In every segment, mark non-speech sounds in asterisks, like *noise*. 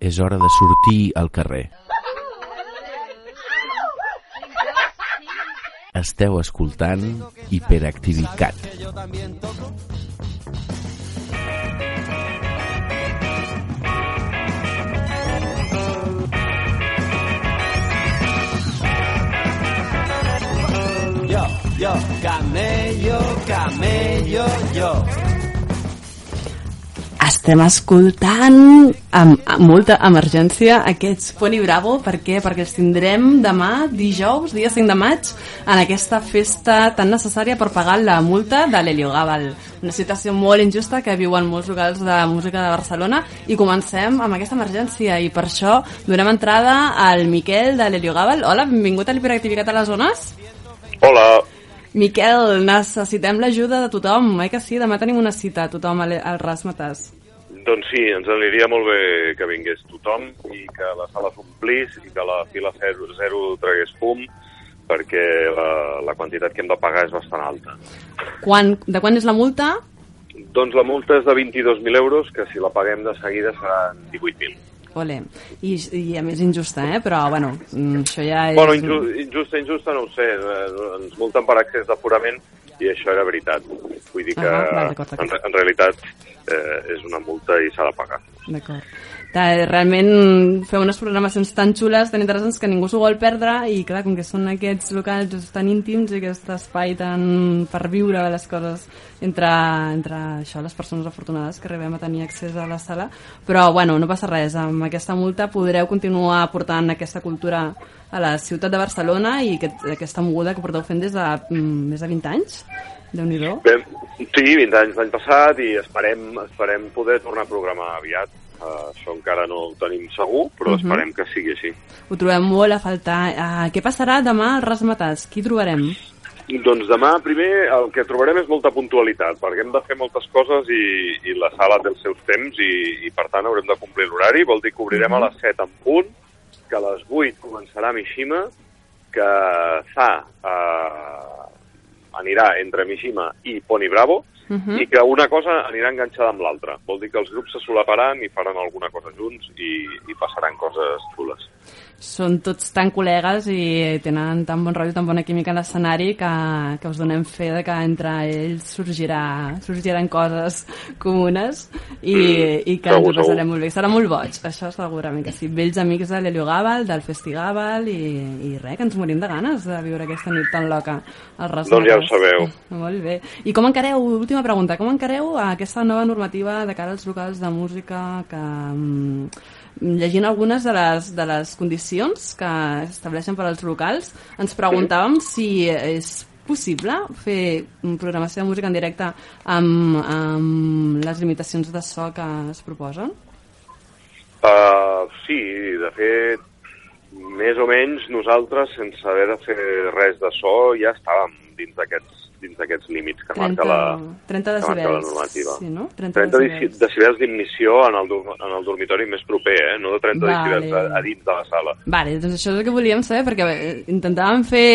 És hora de sortir al carrer. Esteu escoltant Hiperactivitat. Yo, yo, camello, camello, yo. Estem escoltant amb, amb molta emergència aquests Pony Bravo. Per què? Perquè els tindrem demà, dijous, dia 5 de maig, en aquesta festa tan necessària per pagar la multa de l'Heliogàbal. Una situació molt injusta que viuen molts locals de música de Barcelona i comencem amb aquesta emergència i per això donem entrada al Miquel de l'Heliogàbal. Hola, benvingut a l'Hiperactivitat a les zones. Hola, Miquel, necessitem l'ajuda de tothom, eh que sí? Demà tenim una cita, tothom al, al Rasmatas. Doncs sí, ens aniria molt bé que vingués tothom i que la sala s'omplís i que la fila zero, zero tragués fum perquè la, la quantitat que hem de pagar és bastant alta. Quan, de quan és la multa? Doncs la multa és de 22.000 euros, que si la paguem de seguida seran 18.000. Ole. I, I a més injusta, eh? Però, bueno, mm, això ja és... Bueno, inju injusta, injusta no ho sé, eh, ens multen per accés d'aforament i això era veritat. Vull dir que Ah, va, en, en realitat eh, és una multa i s'ha de pagar. D'acord. Realment feu unes programacions tan xules, tan interessants, que ningú s'ho vol perdre i, clar, com que són aquests locals tan íntims i aquest espai tan per viure les coses entre, entre això, les persones afortunades que arribem a tenir accés a la sala. Però, bueno, no passa res. Amb aquesta multa podreu continuar portant aquesta cultura a la ciutat de Barcelona i aquest, aquesta moguda que porteu fent des de mm, més de 20 anys. déu nhi sí, 20 anys l'any passat i esperem, esperem poder tornar a programar aviat. Uh, això encara no ho tenim segur, però uh Mhm. -huh. esperem que sigui així. Ho trobem molt a faltar. Uh, què passarà demà al Rasmatats? Qui trobarem? Doncs demà, primer, el que trobarem és molta puntualitat, perquè hem de fer moltes coses i, i la sala té els seus temps i, i per tant, haurem de complir l'horari. Vol dir que obrirem a les 7 en punt, que a les 8 començarà Mishima, que Za eh, anirà entre Mishima i Pony Bravo, Mhm. i que una cosa anirà enganxada amb l'altra. Vol dir que els grups se solaparan i faran alguna cosa junts i, i passaran coses xules. Són tots tan col·legues i tenen tan bon rotllo, tan bona química a l'escenari que, que us donem fe de que entre ells sorgirà, sorgiran coses comunes i, i que ens ho passarem molt bé. Serà molt boig, això segurament que sí. Vells amics de l'Helio Gàbal, del Festigàbal i, i res, que ens morim de ganes de viure aquesta nit tan loca al Ras Doncs ja ho sabeu. Molt bé. I com encareu, última pregunta, com encareu aquesta nova normativa de cara als locals de música que, mm, llegint algunes de les, de les condicions que estableixen per als locals, ens preguntàvem si és possible fer programació de música en directe amb, amb les limitacions de so que es proposen? Uh, sí, de fet, més o menys nosaltres, sense haver de fer res de so, ja estàvem dins d'aquests dins d'aquests límits que 30, marca la, 30 que marca la decibels. normativa. Sí, no? 30, 30 decibels. deci- decibels d'ignició en, el, en el dormitori més proper, eh? no de 30 Vale. decibels a, a dins de la sala. Vale, doncs això és el que volíem saber, perquè eh, intentàvem fer,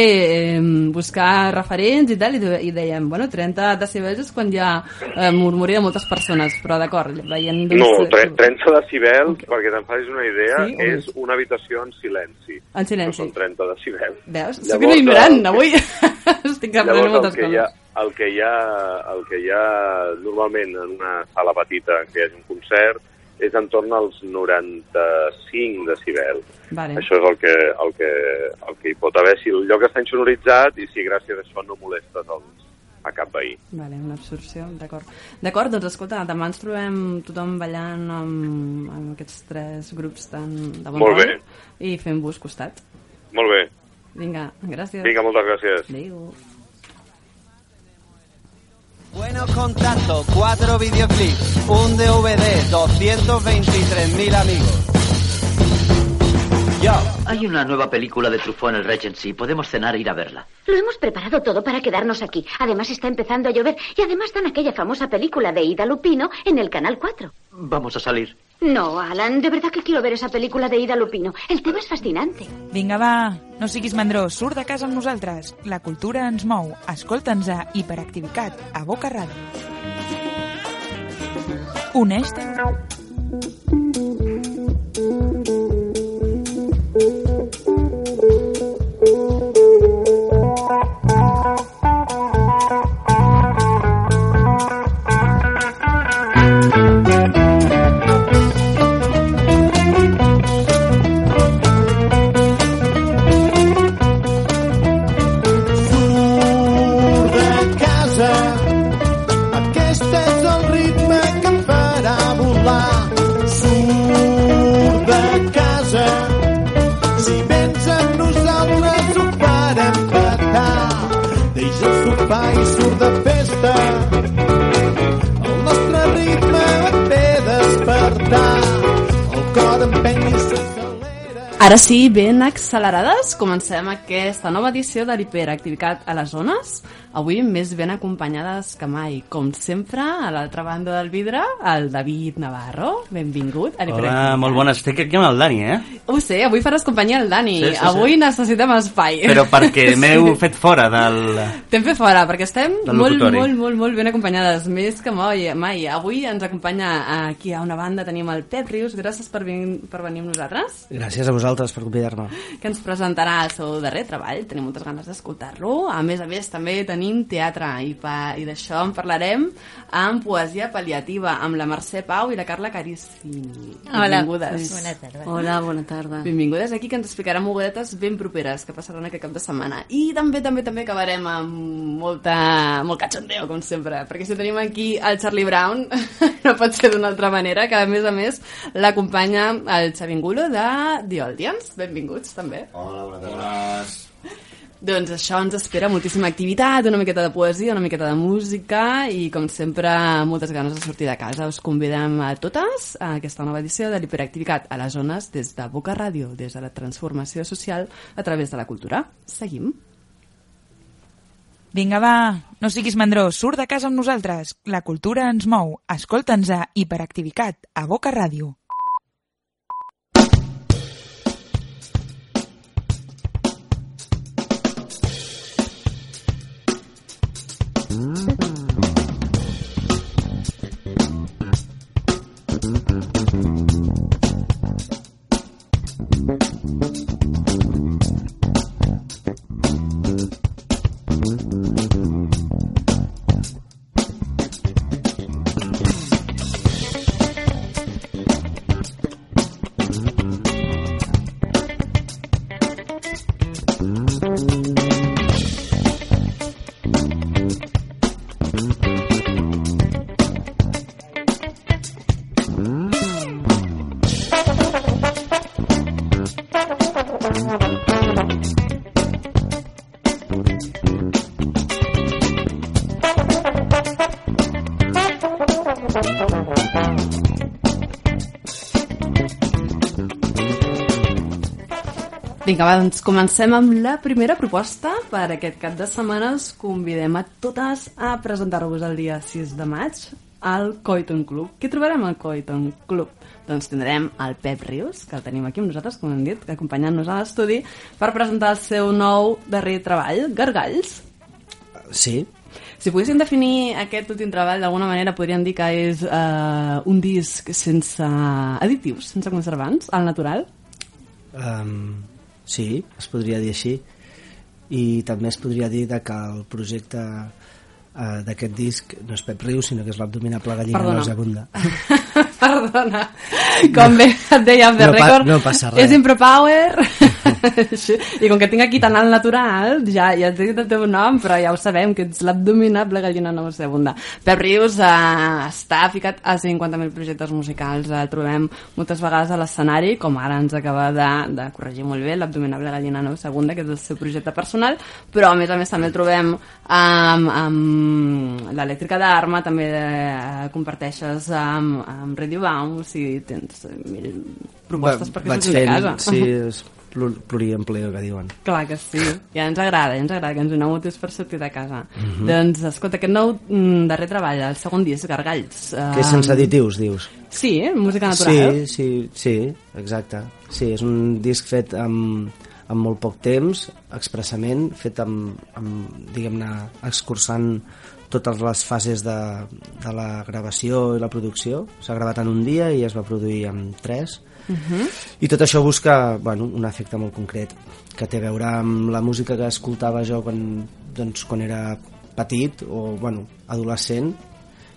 eh, buscar referents i tal, i, i dèiem, bueno, 30 decibels és quan ha eh, murmuri de moltes persones, però d'acord, veient... No, doncs, eh, 30 decibels, perquè te'n facis una idea, Sí, és una habitació en silenci. En silenci. No són 30 decibels. Veus? Soc Llavors, una ignorant, el que- avui *laughs* estic aprenent moltes que, hi ha, el, que hi ha, el que hi ha normalment en una sala petita hi hagi un concert és en torn als 95 decibels. Vale. Això és el que, el, que, el que hi pot haver si el lloc està insonoritzat i si gràcies a això no molestes els, a cap veí. Vale, una absorció, d'acord. D'acord, doncs escolta, demà ens trobem tothom ballant amb, amb aquests tres grups tan de bon Molt bé. i fent-vos costat. Molt bé. Vinga, gràcies. Vinga, moltes gràcies. Adéu. Buenos contactos, cuatro videoclips, un DVD, 223.000 amigos. Yo. Hay una nueva película de Truffaut en el Regency. Podemos cenar e ir a verla. Lo hemos preparado todo para quedarnos aquí. Además está empezando a llover y además dan aquella famosa película de Ida Lupino en el Canal 4. Vamos a salir. No, Alan, de verdad que quiero ver esa película de Ida Lupino. El tema es fascinante. Vinga, va, no siguis mandró, surt de casa amb nosaltres. La cultura ens mou. Escolta'ns a Hiperactivitat, a Boca Ràdio. Uneix-te. Ara sí, ben accelerades, comencem aquesta nova edició de l'hiperactivitat a les zones. Avui més ben acompanyades que mai. Com sempre, a l'altra banda del vidre, el David Navarro. Benvingut a Hola, molt bona. Estic aquí amb el Dani, eh? Ho sé, avui faràs companyia al Dani. Sí, sí, sí. avui necessitem espai. Però perquè *laughs* m'heu fet fora del... T'hem fet fora, perquè estem molt, molt, molt, molt ben acompanyades, més que mai. mai. Avui ens acompanya aquí a una banda, tenim el Pep Rius, gràcies per, vin per venir amb nosaltres, Gràcies a vosaltres per convidar-me. que ens presentarà el seu darrer treball, tenim moltes ganes d'escoltar-lo. A més a més, també tenim teatre, i, pa, i d'això en parlarem amb poesia pal·liativa, amb la Mercè Pau i la Carla Carissimi. Hola. Benvingudes. Bona tarda. Hola, bona tarda. Benvingudes aquí, que ens explicaran mogudetes ben properes que passaran aquest cap de setmana. I també, també, també acabarem amb molta, molt cachondeo, com sempre, perquè si tenim aquí el Charlie Brown, *laughs* no pot ser d'una altra manera, que a més a més l'acompanya el Xavi Angulo de The Audience. Benvinguts, també. Hola, bona tarda. Doncs això ens espera moltíssima activitat, una miqueta de poesia, una miqueta de música i, com sempre, moltes ganes de sortir de casa. Us convidem a totes a aquesta nova edició de l'hiperactivitat a les zones des de Boca Ràdio, des de la transformació social a través de la cultura. Seguim. Vinga, va, no siguis mandró, surt de casa amb nosaltres. La cultura ens mou. Escolta'ns a Hiperactivitat, a Boca Ràdio. Vinga, va, doncs comencem amb la primera proposta. Per aquest cap de setmana us convidem a totes a presentar-vos el dia 6 de maig al Coiton Club. Què trobarem al Coiton Club? Doncs tindrem el Pep Rius, que el tenim aquí amb nosaltres, com hem dit, acompanyant-nos a l'estudi, per presentar el seu nou darrer treball, Gargalls. Sí, Si poguéssim definir aquest últim treball d'alguna manera, podríem dir que és eh, un disc sense additius, sense conservants, al natural. um, sí, es podria dir així. I també es podria dir que el projecte uh, d'aquest disc no és Pep Riu, sinó que és l'abdominable gallina Perdona. nauseabunda. *laughs* Perdona, com bé et deia el No Record, no passa res. és Impropower. *laughs* I com que tinc aquí tan alt natural, ja, ja et dic el teu nom, però ja ho sabem, que ets l'abdominable gallina nauseabunda. Pep Rius eh, està ficat a 50.000 projectes musicals. El trobem moltes vegades a l'escenari, com ara ens acaba de, de corregir molt bé, l'abdominable gallina nauseabunda, que és el seu projecte personal, però a més a més també el trobem amb, amb l'elèctrica d'Arma, també eh, comparteixes amb, amb Radio Bounce i tens eh, mil propostes Va- perquè surtin de fent, casa. Sí, és plur- pluriempleo, que diuen. Clar que sí, ja ens agrada, ja ens agrada que ens doneu motius per sortir de casa. Mhm. Doncs, escolta, aquest nou mm, darrer treball, el segon disc, Gargalls. Que és sense additius, dius? Sí, música natural. Sí, sí, sí, exacte. Sí, és un disc fet amb, amb molt poc temps, expressament, fet amb, amb diguem-ne, excursant totes les fases de, de la gravació i la producció. S'ha gravat en un dia i es va produir en tres. Mhm. I tot això busca bueno, un efecte molt concret que té a veure amb la música que escoltava jo quan, doncs, quan era petit o bueno, adolescent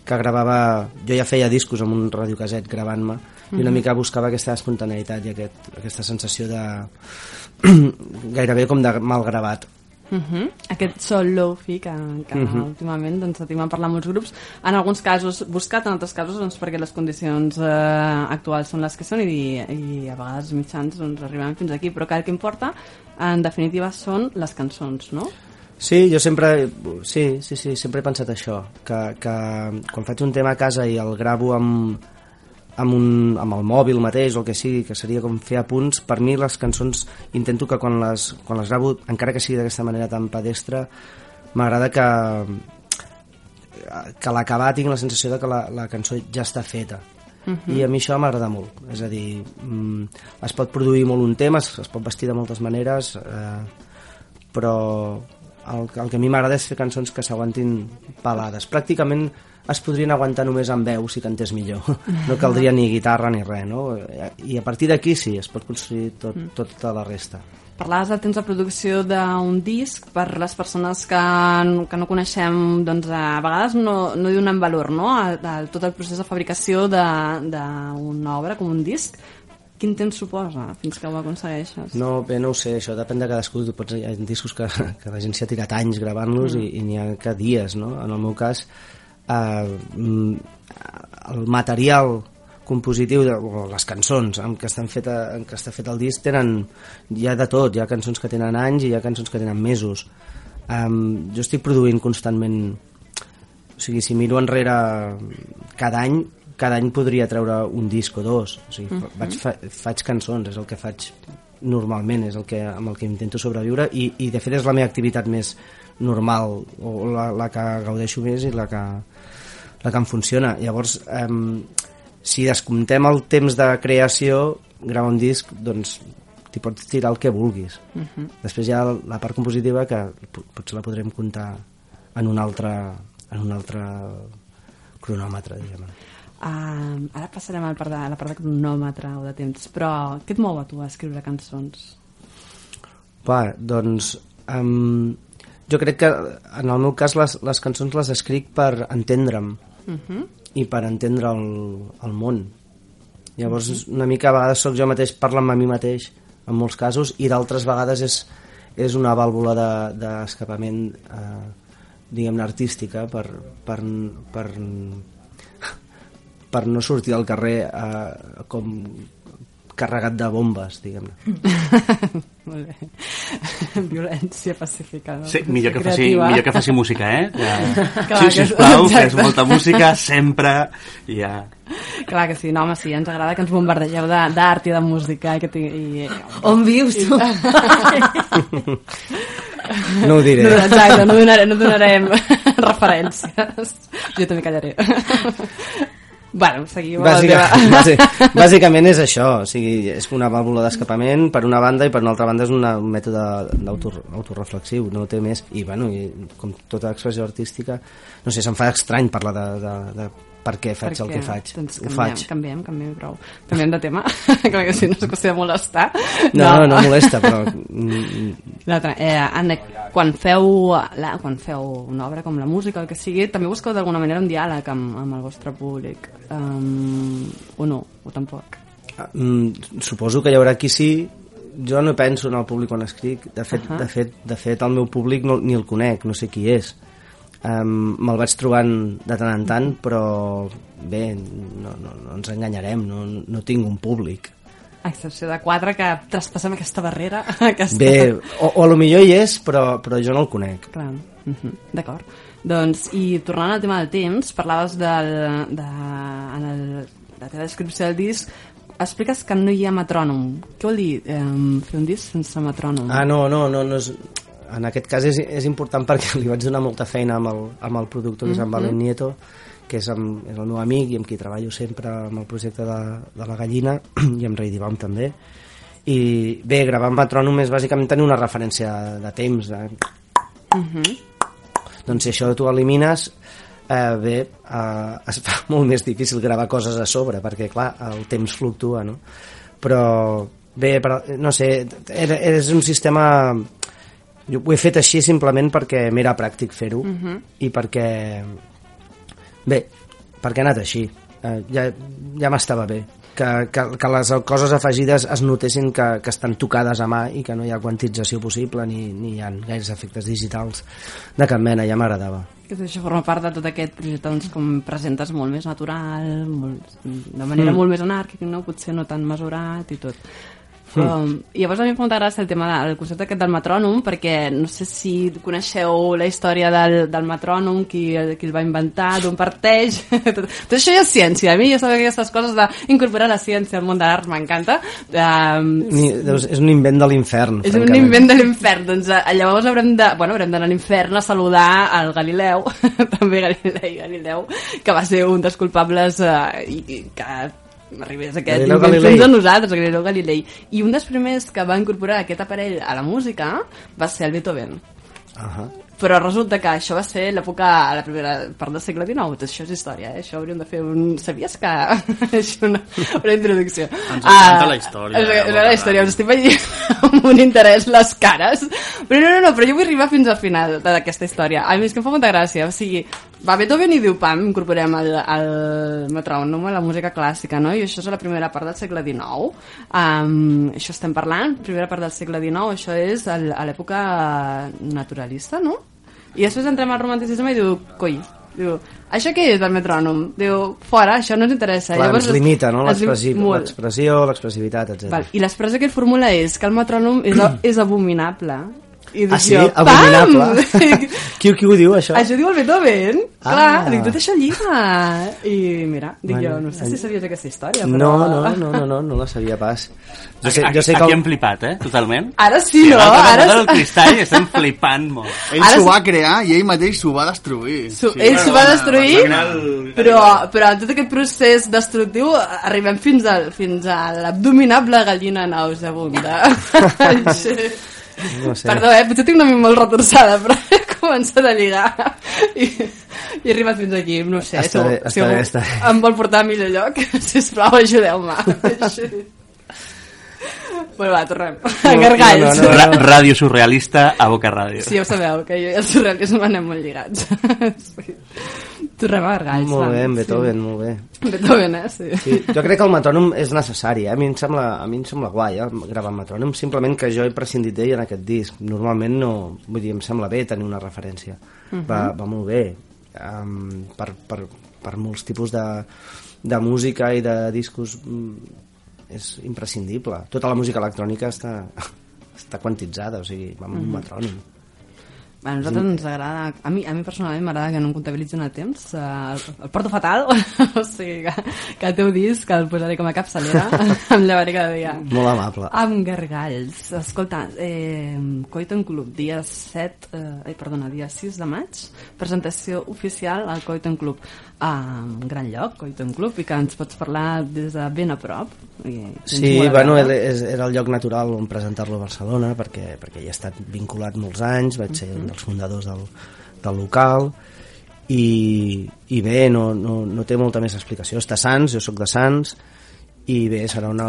que gravava... Jo ja feia discos amb un radiocaset gravant-me i una Mhm. mica buscava aquesta espontaneïtat i aquest, aquesta sensació de... *clears throat* gairebé com de mal gravat. Uh -huh. Aquest sol lofi que, que uh Mhm. -huh. últimament doncs, sentim a parlar molts grups en alguns casos buscat, en altres casos doncs, perquè les condicions eh, actuals són les que són i, i a vegades els mitjans doncs, arribem fins aquí però que el que importa en definitiva són les cançons no? Sí, jo sempre, sí, sí, sí, sempre he pensat això, que, que quan faig un tema a casa i el gravo amb, amb, un, amb el mòbil mateix o el que sigui, que seria com fer apunts, per mi les cançons intento que quan les, quan les gravo, encara que sigui d'aquesta manera tan pedestre, m'agrada que que l'acabar tinc la sensació de que la, la cançó ja està feta Mhm. i a mi això m'agrada molt és a dir, mm, es pot produir molt un tema es, es pot vestir de moltes maneres eh, però el, el que a mi m'agrada és fer cançons que s'aguantin pelades pràcticament es podrien aguantar només amb veu si cantés millor no caldria ni guitarra ni res no? i a partir d'aquí sí, es pot construir tot, Mm. tota la resta Parlaves del temps de producció d'un disc per les persones que, que no coneixem doncs a vegades no, no donem valor no? a, a tot el procés de fabricació de- d'una obra com un disc quin temps suposa fins que ho aconsegueixes? No, bé, no ho sé, això depèn de cadascú. Tu pots, hi ha discos que, que la gent s'hi ha tirat anys gravant-los Mm. i, i n'hi ha que dies, no? En el meu cas, eh, el material compositiu de, o les cançons amb què, estan feta, amb què està fet el disc tenen, ha de tot, hi ha cançons que tenen anys i hi ha cançons que tenen mesos um, jo estic produint constantment o sigui, si miro enrere cada any cada any podria treure un disc o dos. O sigui, Mhm. vaig, fa, faig cançons és el que faig normalment és el que, amb el que intento sobreviure i, i de fet és la meva activitat més normal o la, la que gaudeixo més i la que, la que em funciona. Llavors um, si descomptem el temps de creació gravar un disc doncs t'hi pots tirar el que vulguis. Mhm. després hi ha la part compositiva que po- potser la podrem comptar en un altre, en un altre cronòmetre diguem Uh, ara passarem a la part, de, a la part de cronòmetre o de temps, però què et mou a tu a escriure cançons? Va, doncs um, jo crec que en el meu cas les, les cançons les escric per entendre'm Uh -huh. i per entendre el, el món llavors una mica a vegades sóc jo mateix parlant amb mi mateix en molts casos i d'altres vegades és, és una vàlvula de- d'escapament de, eh, diguem-ne artística per, per, per, per no sortir al carrer eh, com carregat de bombes, diguem-ne. *laughs* Molt bé. Violència pacífica. No? Sí, millor que, faci, Creativa. millor que faci música, eh? Ja. *laughs* Clar, sí, que- sisplau, fes exacte. molta música, sempre, i ja... Clar que sí, no, home, sí, ens agrada que ens bombardegeu de- d'art i de música. I que tingui, i... On vius, tu? No ho diré. No, exacte, no donarem, no donarem *laughs* referències. Jo també callaré. Bueno, seguim amb Bàsica, teva- *laughs* bàsic, *laughs* bàsicament és això, o sigui, és una vàlvula d'escapament per una banda i per una altra banda és una, un mètode d'autor- autoreflexiu, no té més, i bueno, i com tota expressió artística, no sé, se'm fa estrany parlar de, de, de per què faig el Perquè, que faig, Doncs ho canviem, faig. Canviem, canviem, prou. Canviem de tema. *laughs* Que sí, no és qüestió de molestar. No, no, no molesta, però... L'altre, eh, Anna, quan feu, la, quan feu una obra com la música, el que sigui, també busqueu d'alguna manera un diàleg amb, amb el vostre públic. Um, o no, o tampoc. Mm, suposo que hi haurà qui sí jo no penso en el públic quan escric. De fet, uh -huh. de fet, de fet el meu públic no, ni el conec, no sé qui és. Um, Me'l vaig trobant de tant en tant, però bé, no, no, no ens enganyarem, no, no tinc un públic. A excepció de quatre que traspassem aquesta barrera. *laughs* Aquesta... Bé, o, o a lo millor hi és, però, però jo no el conec. Clar, uh -huh. d'acord. Doncs, i tornant al tema del temps, parlaves del, de, en el, la teva descripció del disc, expliques que no hi ha metrònom. Què vol dir eh, fer un disc sense metrònom? Ah, no, no, no, no és, en aquest cas és, és important *laughs* perquè li vaig donar molta feina amb el, amb el productor, que és en Mhm. Valen Nieto, que és, amb, és el meu amic i amb qui treballo sempre amb el projecte de, de la gallina *clears throat* i amb Ray Divam també. I bé, gravar amb metrònom és bàsicament tenir una referència de temps. De... Uh -huh. Doncs si això tu elimines, eh, bé, eh, es fa *laughs* molt més difícil gravar coses a sobre, perquè clar, el temps fluctua, no? Però bé, però, no sé, és un sistema... Jo ho he fet així simplement perquè m'era pràctic fer-ho Mhm. i perquè... Bé, perquè ha anat així. Eh, ja ja m'estava bé. Que, que, que les coses afegides es notessin que, que estan tocades a mà i que no hi ha quantització possible ni, ni hi ha gaires efectes digitals de cap mena, ja m'agradava. Que això forma part de tot aquest projecte doncs, com presentes molt més natural, molt, de manera Mm. molt més anàrquica, no? potser no tan mesurat i tot. Mm. Um, llavors a mi em fa molta gràcia el tema del concepte aquest del metrònom, perquè no sé si coneixeu la història del, del metrònom, qui, qui el va inventar, d'on parteix... *laughs* tot, tot això ja és ciència. A mi ja sabeu aquestes coses d'incorporar la ciència al món de l'art m'encanta. Um, Ni, és un invent de l'infern. és un francament. invent de l'infern. Doncs eh, llavors haurem de, bueno, haurem d'anar a l'infern a saludar al Galileu, *laughs* també Galilei Galileu, que va ser un dels culpables eh, i, i que arribés aquest Galileu invent Galilei. fins a nosaltres, Galileu Galilei. I un dels primers que va incorporar aquest aparell a la música va ser el Beethoven. Ahà. Però resulta que això va ser l'època, a la primera part del segle XIX. Això és història, eh? Això hauríem de fer un... Sabies que... *laughs* això una, una introducció. Ens encanta la història, és- és la la història, us estic veient *laughs* amb un interès les cares. Però no, no, no, però jo vull arribar fins al final d'aquesta història. A mi és que em fa molta gràcia. O sigui, va Beethoven i diu, pam, incorporem el, el metrònom a la música clàssica, no? I això és la primera part del segle XIX. Um, això estem parlant, primera part del segle XIX, això és el, a l'època naturalista, no? I després entrem al romanticisme i diu, coi, diu, això què és el metrònom? Diu, fora, això no ens interessa. Clar, ens limita, no? L'expressió, l'expressivitat, etc. Val. I l'expressió que formula és que el metrònom és, *clears throat* és abominable. I dic Ah, sí? jo, Abominable. pam! *laughs* qui, qui ho diu, això? Això diu el Beethoven. Ah. Clar, dic, tot això lliga. I mira, dic Bueno, jo, no sé si sabies aquesta història, però... No, no, no, no, no, no la sabia pas. Jo sé, jo sé que aquí hem flipat, eh? Totalment. Ara sí, no? Ara Ara sí. del cristall estem flipant molt. *laughs* Ell s'ho sí. va crear i ell mateix s'ho va destruir. Su ell s'ho va destruir, però, però en tot aquest procés destructiu arribem fins, al, fins a l'abdominable gallina nauseabunda. *laughs* No sé. Perdó, eh? Potser tinc una ment molt retorçada, però *laughs* he començat a lligar i, i he arribat fins aquí. No sé, Està si, bé, si està bé, algú està bé. em vol portar a millor lloc, *laughs* sisplau, ajudeu-me. *laughs* bueno, va, tornem. No, Gargalls. no, no, Ra Ràdio surrealista a Boca Ràdio. Sí, ja ho sabeu, que jo i el surrealisme anem molt lligats. sí. Tornem a. Molt bé, en Beethoven, molt bé. Sí. Beethoven, eh? Sí. Sí, jo crec que el metrònom és necessari, eh? a, mi em sembla, a mi em sembla guai eh? gravar amb metrònom, simplement que jo he prescindit d'ell en aquest disc. Normalment no, vull dir, em sembla bé tenir una referència. Mhm. va, va molt bé. Um, per, per, per molts tipus de, de música i de discos mm, és imprescindible. Tota la música electrònica està, *laughs* està quantitzada, o sigui, va amb un Mhm. A nosaltres ens agrada, a mi, a mi personalment m'agrada que no em comptabilitzin el temps, eh, el, el porto fatal, *laughs* o sigui que, que el teu disc el posaré com a capçalera, *laughs* em llevaré cada dia. Molt amable. Amb gargalls. Escolta, eh, Coiton Club, dia 7, eh, ai, perdona, dia 6 de maig, presentació oficial al Coiton Club. Ah, un gran lloc, Coiton Club, i que ens pots parlar des de ben a prop. I Sí, a bueno, era el lloc natural on presentar-lo a Barcelona perquè, perquè hi he estat vinculat molts anys, vaig ser un dels fundadors del, del local i, i bé, no, no, no té molta més explicació. Està a Sants, jo sóc de Sants i bé, serà una...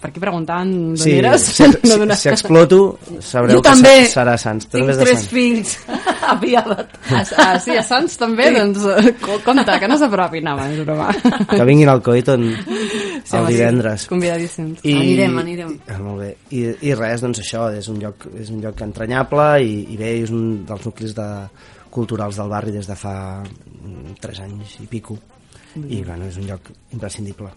Per aquí preguntant d'on Sí, eres? si, *laughs* si, donar- si exploto sabreu Jo que també. se- serà a Sants. Tu Tinc tres Sants. fills. *laughs* Avia't. *laughs* Ah, ah, sí, a Sants també? Doncs eh, co- compte, que no s'apropin, home, és broma. Que vinguin al Coiton. Sí, el home, sí. divendres. Convidadíssims. Anirem, anirem. Ah, molt bé. I, I res, doncs això, és un lloc, és un lloc entranyable i, i bé, és un dels nuclis de, culturals del barri des de fa mm, tres anys i pico. I bueno, és un lloc imprescindible.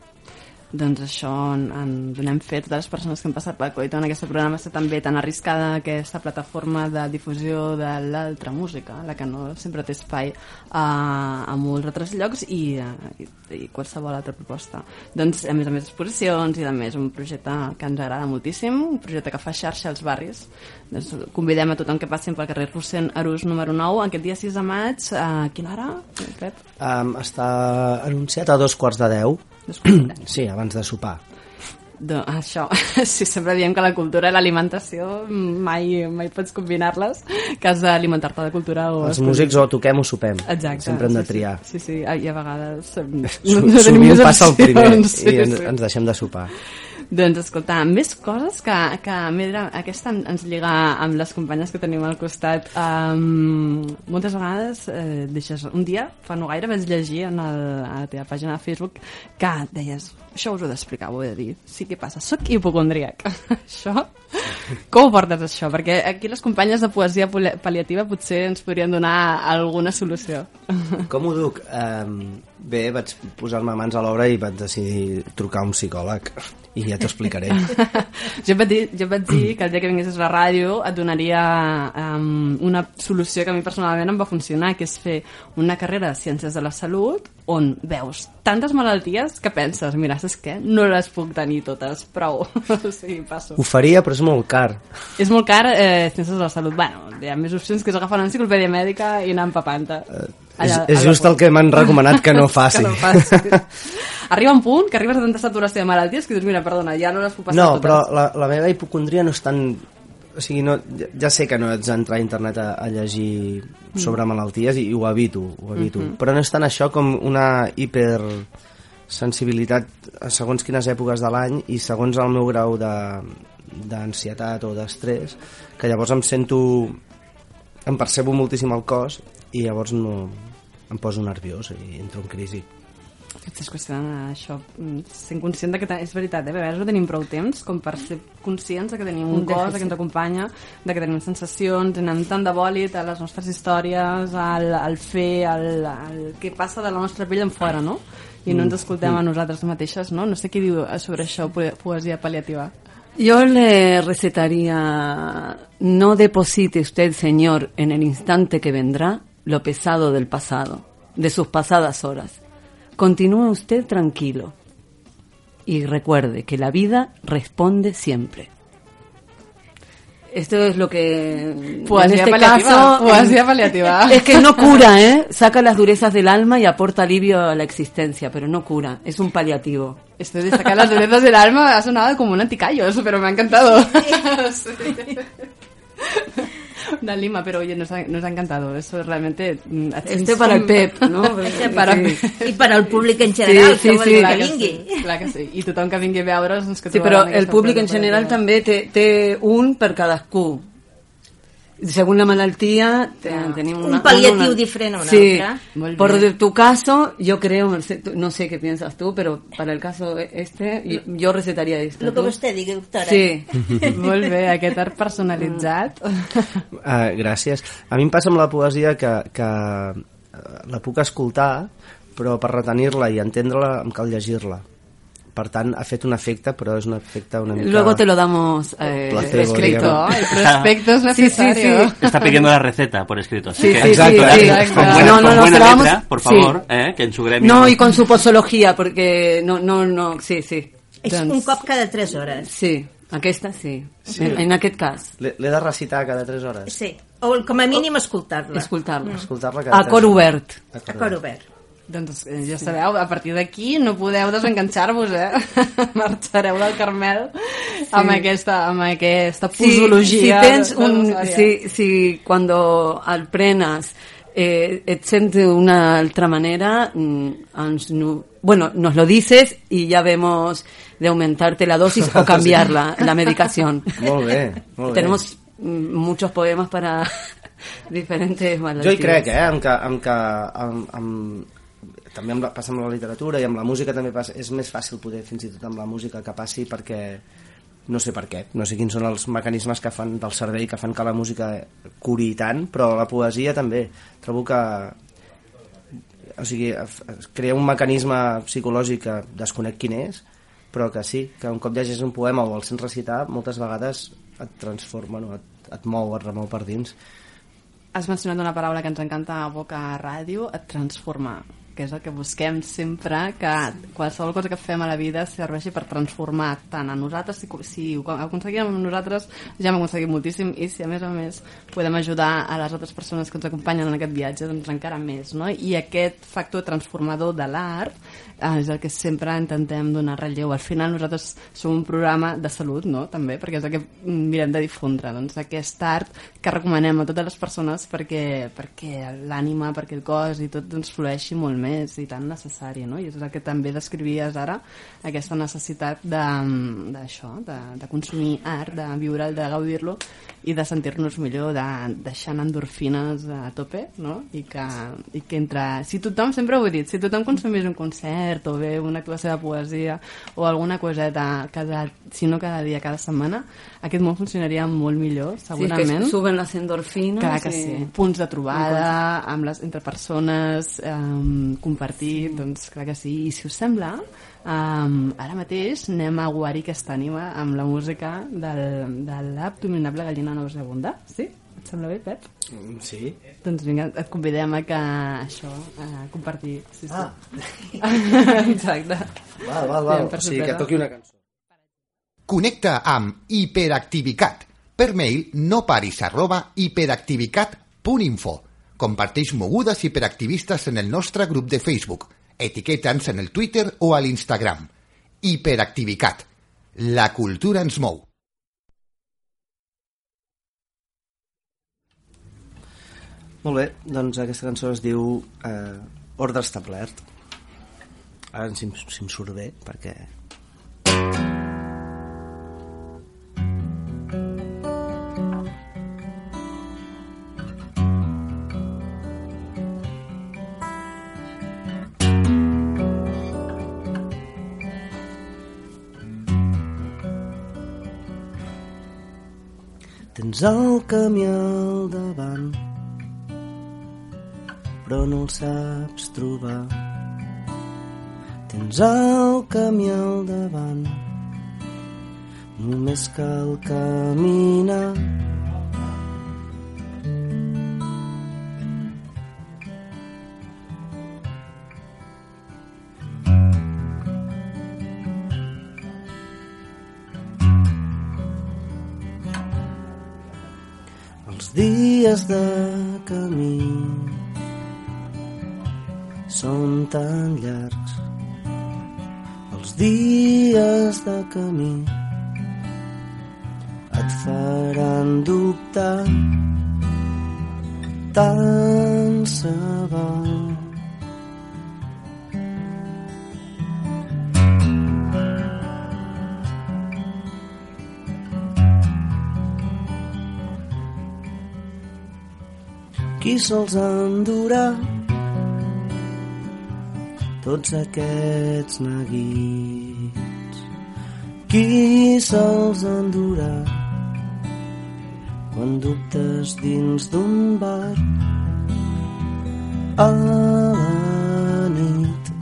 Doncs això en, en donem fet totes les persones que han passat pel Coito en aquesta programació també tan arriscada aquesta plataforma de difusió de l'altra música, la que no sempre té espai a, a molts altres llocs i, i, i qualsevol altra proposta. Doncs a més a més exposicions i a més un projecte que ens agrada moltíssim, un projecte que fa xarxa als barris. Doncs convidem a tothom que passin pel carrer Rossent Arús número 9 aquest dia 6 de maig. A quina hora, Pep? Um, està anunciat a dos quarts de deu. *clears throat* sí, abans de sopar. De, això, *laughs* sí, sempre diem que la cultura i l'alimentació mai, mai pots combinar-les, que has d'alimentar-te de cultura o... Els músics o toquem o sopem. Exacte. Sempre hem de sí, triar. Sí, sí, i a vegades... *laughs* eh, No, no sovint passa el primer opcions, i ens, ens deixem de sopar. Doncs escolta, més coses que, que Medra, aquesta en- ens lliga amb les companyes que tenim al costat. Um, moltes vegades eh, deixes un dia, fa no gaire, vaig llegir en el, a la teva pàgina de Facebook que deies, això us ho he d'explicar, ho he de dir. Sí, què passa? Soc hipocondríac. *laughs* això? Com ho portes, això? Perquè aquí les companyes de poesia pal·liativa potser ens podrien donar alguna solució. *laughs* Com ho duc? Um, bé, vaig posar-me mans a l'obra i vaig decidir trucar un psicòleg i ja t'ho explicaré. *laughs* jo, et vaig dir, jo et vaig dir que el dia que vinguessis a la ràdio et donaria um, una solució que a mi personalment em va funcionar, que és fer una carrera de Ciències de la Salut on veus tantes malalties que penses, mira, saps què? No les puc tenir totes, prou. *laughs* o sigui, passo. Ho faria, però és molt car. És molt car, eh, Ciències de la Salut. Bueno, hi ha més opcions que és agafar una enciclopèdia mèdica i anar empapant-te. És, és just el que m'han recomanat que no faci. *laughs* que no faci. Arriba un punt que arribes a tanta saturació de malalties que dius, mira, perdona, ja no les puc passar No, totes. però la, la meva hipocondria no és tan... O sigui, no, ja, sé que no ets d'entrar a internet a, a llegir sobre malalties i, i ho evito, ho evito. Mhm. Però no és tant això com una hiper sensibilitat a segons quines èpoques de l'any i segons el meu grau de d'ansietat o d'estrès que llavors em sento em percebo moltíssim el cos i llavors no, em poso nerviós i entro en crisi és qüestió d'això, mm, sent conscient de que és veritat, eh? a vegades no tenim prou temps com per ser conscients de que tenim un, Un cos, de que ens acompanya, de que tenim sensacions, anem tant de bòlit a les nostres històries, al, al fer, al, al que passa de la nostra pell en fora, no? I no ens escoltem a nosaltres mateixes, no? No sé què diu sobre això, po- poesia paliativa. Yo le recetaría, no deposite usted, Señor, en el instante que vendrá, lo pesado del pasado, de sus pasadas horas. Continúe usted tranquilo y recuerde que la vida responde siempre. Esto es lo que Poesía en este paliativa, caso paliativa. es que no *laughs* cura, ¿eh? Saca las durezas del alma y aporta alivio a la existencia, pero no cura, es un paliativo. Esto de sacar las durezas del alma ha sonado como un anticallo, eso, pero me ha encantado. Sí. *laughs* Una lima, pero oye, nos ha, nos ha encantado. Eso realmente... mm, Este para el Pep, no? *laughs* Este para Sí. Pep. I per al públic en general, Sí, que sí, vol sí. que que vingui. sí, clar que sí. I tothom que vingui a veure's... Doncs que Sí, però el públic en general també té, té un per cadascú. Según la malaltia, te- tenim Un paliatiu diferent a un sí. altre. Por tu caso, yo creo, no sé qué piensas tú, pero para el caso este, yo, yo recetaría esto. El que vostè digui, doctora. Sí. *laughs* Molt bé, aquest art personalitzat. Uh, *laughs* gràcies. A mi em passa amb la poesia que, que eh, la puc escoltar, però per retenir-la i entendre-la em cal llegir-la. Per tant, ha fet un efecte, però és un efecte una mica... Luego te lo damos eh, Placebo, escrito. digamos. El prospecto es Sí, sí, necesario. sí. Está pidiendo la receta por escrito. Así Sí, que, sí, Exacto, sí, sí. Con buena, No, no, con buena la vamos- letra, por sí. favor, eh, que en su gremio... No, y con su posología, porque no, no, no, sí, sí. És un cop cada 3 hores. Sí, aquesta sí. En, en aquest cas. L'he de recitar cada 3 hores. Sí. O com a mínim escoltar-la. Escoltar-la. Escoltar-la cada A cor obert. A A cor obert. Doncs eh, ja sabeu, a partir d'aquí no podeu desenganxar-vos, eh? *laughs* Marxareu del Carmel amb aquesta, amb aquesta Si, si posologia. tens de- de un, si, si cuando el prenes eh, et sents d'una altra manera, mm, ens, no, bueno, nos lo dices y ya vemos de aumentarte la dosis o *laughs* cambiarla, la medicación. *laughs* Molt bé, molt bé. Tenemos mm, muchos poemas para diferentes Jo malalties. hi crec, eh, en que, en que en, en, també amb la, passa amb la literatura i amb la música també passa, és més fàcil poder fins i tot amb la música que passi perquè no sé per què, no sé quins són els mecanismes que fan del cervell que fan que la música curi tant, però la poesia també trobo que o sigui, crea un mecanisme psicològic que desconec quin és però que sí, que un cop llegeix un poema o el sents recitar, moltes vegades et transforma, no? et, et mou, et remou per dins Has mencionat una paraula que ens encanta a Boca Ràdio, et transformar que és el que busquem sempre, que qualsevol cosa que fem a la vida serveixi per transformar tant a nosaltres, si, si ho aconseguim amb nosaltres, ja hem aconseguit moltíssim, i si a més a més podem ajudar a les altres persones que ens acompanyen en aquest viatge, doncs encara més, no? I aquest factor transformador de l'art és el que sempre intentem donar relleu. Al final nosaltres som un programa de salut, no?, també, perquè és el que mirem de difondre, doncs aquest art que recomanem a totes les persones perquè, perquè l'ànima, perquè el cos i tot doncs, flueixi molt més i tan necessari, no? I és el que també descrivies ara, aquesta necessitat de- d'això, de, de consumir art, de viure'l, de gaudir-lo i de sentir-nos millor, de deixant endorfines a tope, no? I que, i que entre... Si tothom, sempre ho he dit, si tothom consumís un concert o bé una actuació de poesia o alguna coseta cada, si no cada dia, cada setmana, aquest món funcionaria molt millor, Sí, segurament. que suben las endorfinas. Clar que i- sí. Punts de trobada amb les, entre persones, um, compartir, doncs clar que sí. I si us sembla, um, ara mateix anem a guarir aquesta ànima amb la música del, de l'abdominable gallina nauseabunda. Sí? Et sembla bé, Pep? Mm, Sí. Doncs vinga, et convidem a que això, a compartir. Sí, sí. Ah. *laughs* Exacte. Val, val, val. O sigui, que toqui una cançó. Connecta amb Hiperactivicat. Per mail no paris arroba hiperactivicat.info. Comparteix mogudes hiperactivistes en el nostre grup de Facebook. Etiqueta'ns en el Twitter o a l'Instagram. Hiperactivicat. La cultura ens mou. Molt bé, doncs aquesta cançó es diu eh, Ordre establert. Ara si, si em surt bé, perquè... Tens el camí al davant però no el saps trobar. Tens el camí al davant, només cal caminar. Dies de camí són tan llargs els dies de camí. Et faran dubtar tant se val qui sols endurà tots aquests neguits. Qui se'ls endurà quan dubtes dins d'un bar a la nit?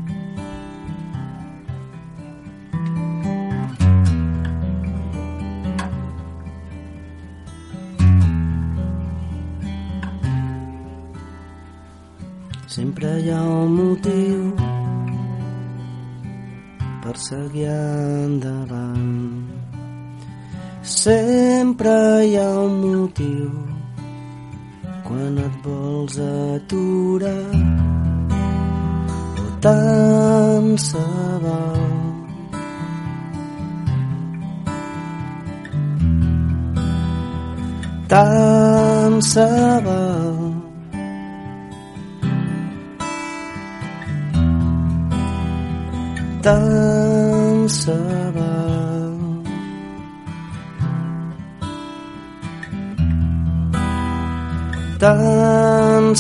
Sempre hi ha un motiu per seguir endavant. Sempre hi ha un motiu quan et vols aturar o tant se val. Tant se val. Tant se val. Tant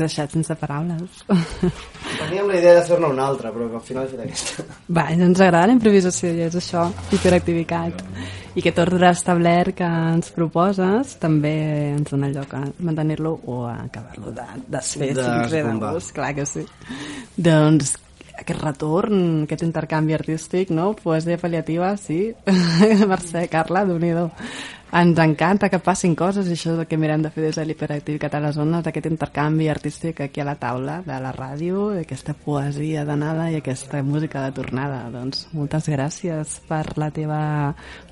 deixat sense paraules. Teníem la idea de fer-ne una altra, però al final he fet aquesta. Va, ens agrada la improvisació i és això, hiperactivitat. I aquest ordre establert que ens proposes també ens dona lloc a mantenir-lo o a acabar-lo de desfer, si ens ve de gust, clar que sí. Doncs aquest retorn, aquest intercanvi artístic, no? Poesia pal·liativa, sí. *laughs* Mercè, Carla, déu nhi ens encanta que passin coses i això és el que mirem de fer des de l'hiperactivitat a les zones, aquest intercanvi artístic aquí a la taula de la ràdio, aquesta poesia d'anada i aquesta música de tornada. Doncs moltes gràcies per la teva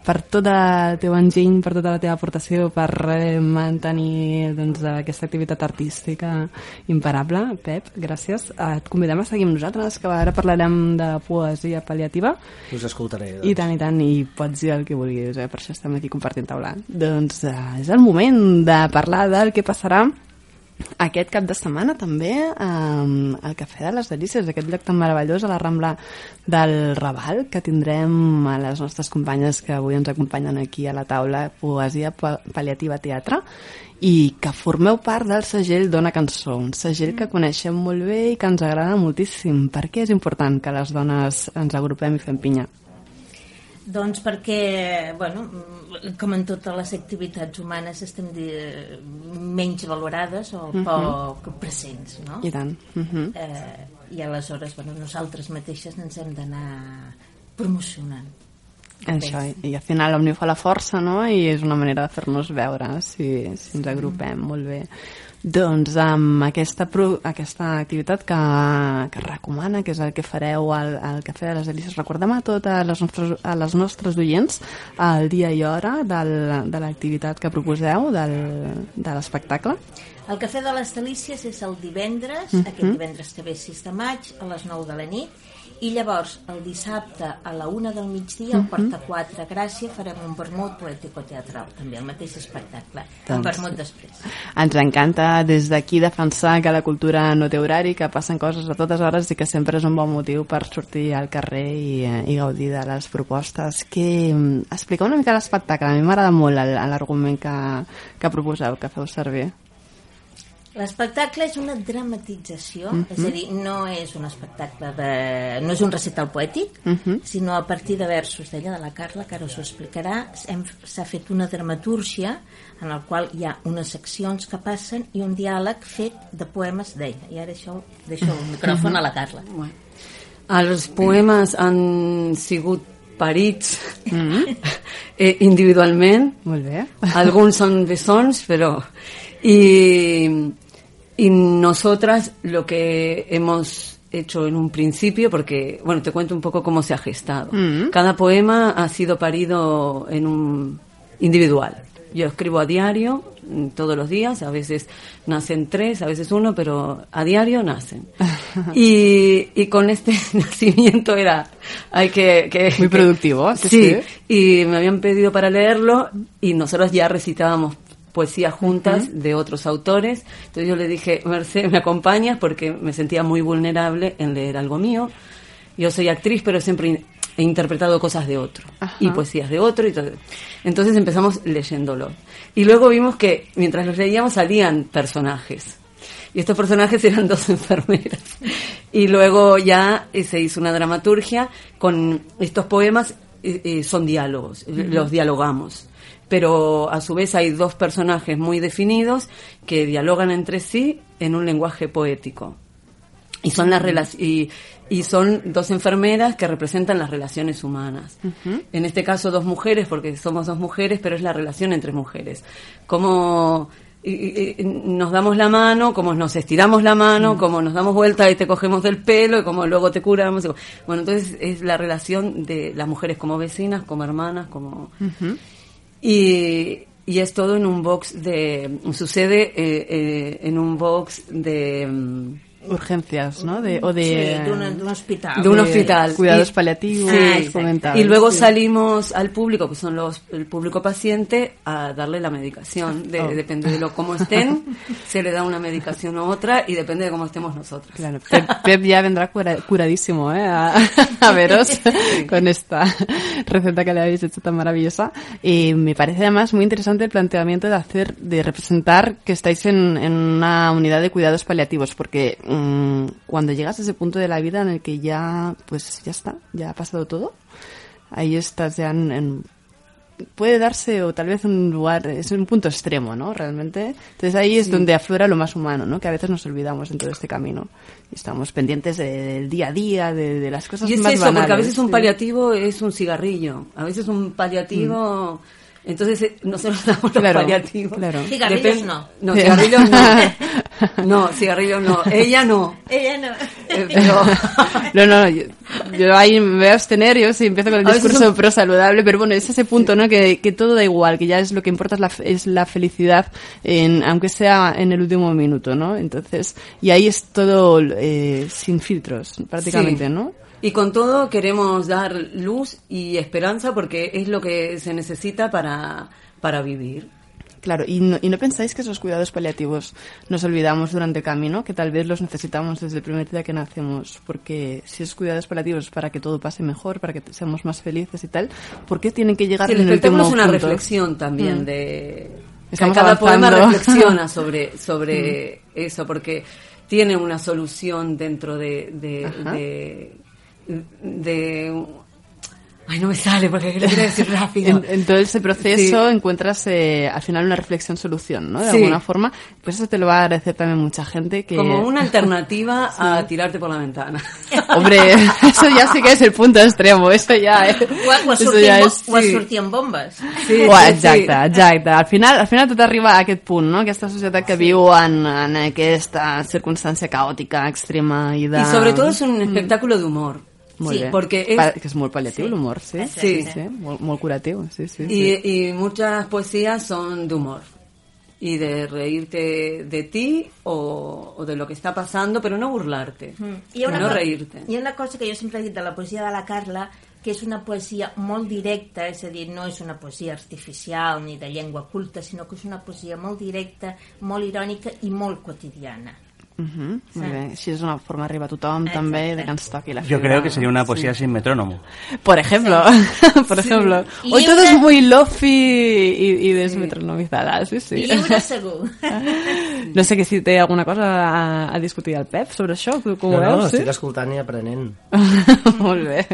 per tot el teu enginy, per tota la teva aportació, per eh, mantenir doncs, aquesta activitat artística imparable. Pep, gràcies. Et convidem a seguir amb nosaltres, que ara parlarem de poesia pal·liativa. Us escoltaré. I tant, i tant, i pots dir el que vulguis, eh? per això estem aquí compartint taula. Doncs eh, és el moment de parlar del que passarà aquest cap de setmana també eh, al Cafè de les Delícies, aquest lloc tan meravellós a la Rambla del Raval, que tindrem a les nostres companyes que avui ens acompanyen aquí a la taula Poesia Pa- Pal·liativa Teatre i que formeu part del segell Dona Cançó, un segell que coneixem molt bé i que ens agrada moltíssim. Per què és important que les dones ens agrupem i fem pinya? Doncs perquè, bueno, com en totes les activitats humanes estem de, menys valorades o Mhm. poc presents, no? I tant. Mhm. eh, I aleshores, bueno, nosaltres mateixes ens hem d'anar promocionant. Això, i, i al final l'Òmniu fa la força, no? I és una manera de fer-nos veure si, si ens agrupem, molt bé. Doncs amb aquesta, pro, aquesta activitat que, que recomana, que és el que fareu al, al Cafè de les Delícies, recordem a totes les nostres, a les nostres oients el dia i hora del, de l'activitat que proposeu, del, de l'espectacle. El Cafè de les Delícies és el divendres, Mhm. aquest divendres que ve 6 de maig, a les 9 de la nit, i llavors el dissabte a la 1 del migdia, al Mhm. Porta 4 Gràcia, farem un vermut poètico-teatral, també el mateix espectacle, un Doncs- vermut després. Ens encanta des d'aquí defensar que la cultura no té horari, que passen coses a totes hores i que sempre és un bon motiu per sortir al carrer i, eh, i gaudir de les propostes. Que, mm, expliqueu una mica l'espectacle. A mi m'agrada molt l'argument que, que proposeu, que feu servir. L'espectacle és una dramatització, Mhm. és a dir, no és un espectacle de... no és un recital poètic, Mhm. sinó a partir de versos d'ella, de la Carla, que ara us ho explicarà, s'ha fet una dramatúrgia en el qual hi ha unes seccions que passen i un diàleg fet de poemes d'ella. I ara això deixo el micròfon a la Carla. Els poemes han sigut parits *laughs* eh, individualment. Molt bé. Alguns son bessons, pero... Y, y nosotras lo que hemos hecho en un principio, porque, bueno, te cuento un poco cómo se ha gestado. Mm. Cada poema ha sido parido en un individual. Yo escribo a diario, todos los días, a veces nacen tres, a veces uno, pero a diario nacen. *laughs* y, y con este *laughs* nacimiento era, hay que... que Muy productivo, sí, sí. y me habían pedido para leerlo y nosotros ya recitábamos poesía juntas de otros autores. Entonces yo le dije, Merced, ¿me acompañas? Porque me sentía muy vulnerable en leer algo mío. Yo soy actriz, pero siempre he interpretado cosas de otro Ajá. y poesías de otro. Y todo. Entonces empezamos leyéndolo. Y luego vimos que mientras los leíamos salían personajes. Y estos personajes *laughs* eran dos enfermeras. Y luego ya eh, se hizo una dramaturgia con estos poemas, eh, eh, son diálogos, los dialogamos. Pero a su vez hay dos personajes muy definidos que dialogan entre sí en un lenguaje poético. Y son las rela- y, y son dos enfermeras que representan las relaciones humanas. En este caso dos mujeres, porque somos dos mujeres, pero es la relación entre mujeres. Cómo y- y- nos damos la mano, cómo nos estiramos la mano, cómo nos damos vuelta y te cogemos del pelo, y cómo luego te curamos. y- Bueno, entonces es la relación de las mujeres como vecinas, como hermanas, como... Y, y es todo en un box de... Sucede eh, eh, en un box de... urgencias, ¿no? De, o de... Sí, de un- de un hospital. De un hospital. Cuidados Y- paliativos, Sí. comentados. Y luego Sí. salimos al público, que son los el público paciente, a darle la medicación. De- Oh. Depende de lo cómo estén, *laughs* se le da una medicación u otra y depende de cómo estemos nosotros. Claro, Pep, Pep ya vendrá cura- curadísimo ¿eh? a, *laughs* a veros con esta receta que le habéis hecho tan maravillosa. Y me parece además muy interesante el planteamiento de hacer, de representar que estáis en, en una unidad de cuidados paliativos, porque mm, cuando llegas a ese punto de la vida en el que ya, pues ya está, ya ha pasado todo, ahí estás ya en, en- puede darse o tal vez un lugar es un punto extremo no realmente. Entonces ahí es Sí. donde aflora lo más humano no que a veces nos olvidamos en todo este camino. Y estamos pendientes de- del día a día de, de las cosas Y es más eso, banales porque a veces un sí. paliativo es un cigarrillo, a veces un paliativo... Entonces eh, nosotros *laughs* damos los Claro, paliativos. claro. Cigarrillos Depen- no. No, cigarrillos no. No, cigarrillos no. Ella no. Ella no. Eh, pero- *laughs* no, no, yo, yo ahí me voy a abstener, yo sí empiezo con el discurso un- pro saludable, pero bueno, es ese punto, ¿no? Que, que todo da igual, que ya es lo que importa es la, es la felicidad, en, aunque sea en el último minuto, ¿no? Entonces, y ahí es todo eh, sin filtros, prácticamente, Sí. ¿no? Y con todo queremos dar luz y esperanza porque es lo que se necesita para, para vivir. Claro, y no, y no pensáis que esos cuidados paliativos nos olvidamos durante el camino, que tal vez los necesitamos desde el primer día que nacemos, porque si esos cuidados paliativos para que todo pase mejor, para que seamos más felices y tal, ¿por qué tienen que llegar Sí, el en el último es una punto? reflexión también Mm. de... Estamos cada poema *laughs* reflexiona sobre, sobre eso, porque tiene una solución dentro de... de, Ajá. de, de- Ay, no me sale porque lo quiero decir rápido. En, en todo ese proceso Sí. encuentras eh, al final una reflexión-solución, ¿no? De Sí. alguna forma. Pues eso te lo va a agradecer también mucha gente que... Como una *laughs* alternativa a tirarte por la ventana. *laughs* Hombre, eso ya sí que es el punto extremo, eso ya es... O, o, eso bo- és- o a sí. bombes. Sí, sí, exacte, sí. exacte. Al final, al final tot arriba a aquest punt, no? Aquesta societat que viu en, en aquesta circumstància caòtica, extrema i de... Y sobre todo es un espectáculo de humor. Molt Sí, bé. porque es- Pa- que és molt paliatiu, Sí. l'humor, sí? Sí. sí. Molt, molt curatiu, sí, sí. Y, sí. y muchas poesías son de humor y de reírte de ti o, o de lo que está pasando, pero no burlarte, Mm. Una no reírte. hi ha una cosa que jo sempre he dit de la poesia de la Carla, que és una poesia molt directa, és a dir, no és una poesia artificial ni de llengua culta, sinó que és una poesia molt directa, molt irònica i molt quotidiana. Mhm, Muy bien. Així és una forma d'arribar a tothom també, de que ens toqui la Yo fibra. creo que sería una poesía sin metrónomo. Por ejemplo, *laughs* por ejemplo. Y Hoy todo una- es muy lofi y, y desmetronomizada, sí, sí. Lliure *laughs* segur. No sé que si té alguna cosa a, a discutir al Pep sobre això, com ho no, no, veus? estic escoltant i aprenent. *laughs* Molt bé.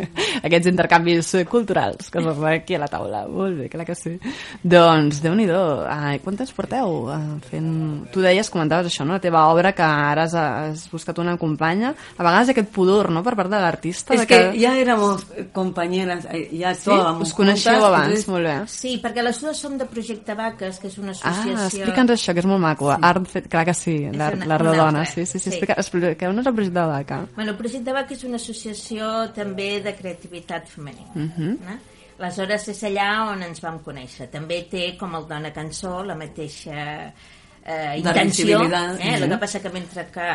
Aquests intercanvis culturals que es fan aquí a la taula. Molt bé, clar que sí. Doncs, déu nhi Ai, Quantes porteu eh, fent... Tu deies, comentaves això, no? La teva obra, que ara has, has buscat una companya. A vegades aquest pudor, no?, per part de l'artista. Es de que ya éramos eh, compañeras, eh, ya Sí? actuábamos Us coneixeu juntas, abans, entonces- molt bé. Sí, perquè les dues som de Projecte Vaques, que és una Ah, associació... explica'ns això, que és molt maco. Sí. Art fet, clar que sí, l'art de dona. Sí, sí, sí. Sí. Explica, expliqueu-nos el projecte vaca. Bueno, el Projecte Vaca és una associació també de creativitat femenina. Mhm. eh? Aleshores és allà on ens vam conèixer. També té, com el Dona Cançó, la mateixa eh, intenció. Eh? El que passa que mentre que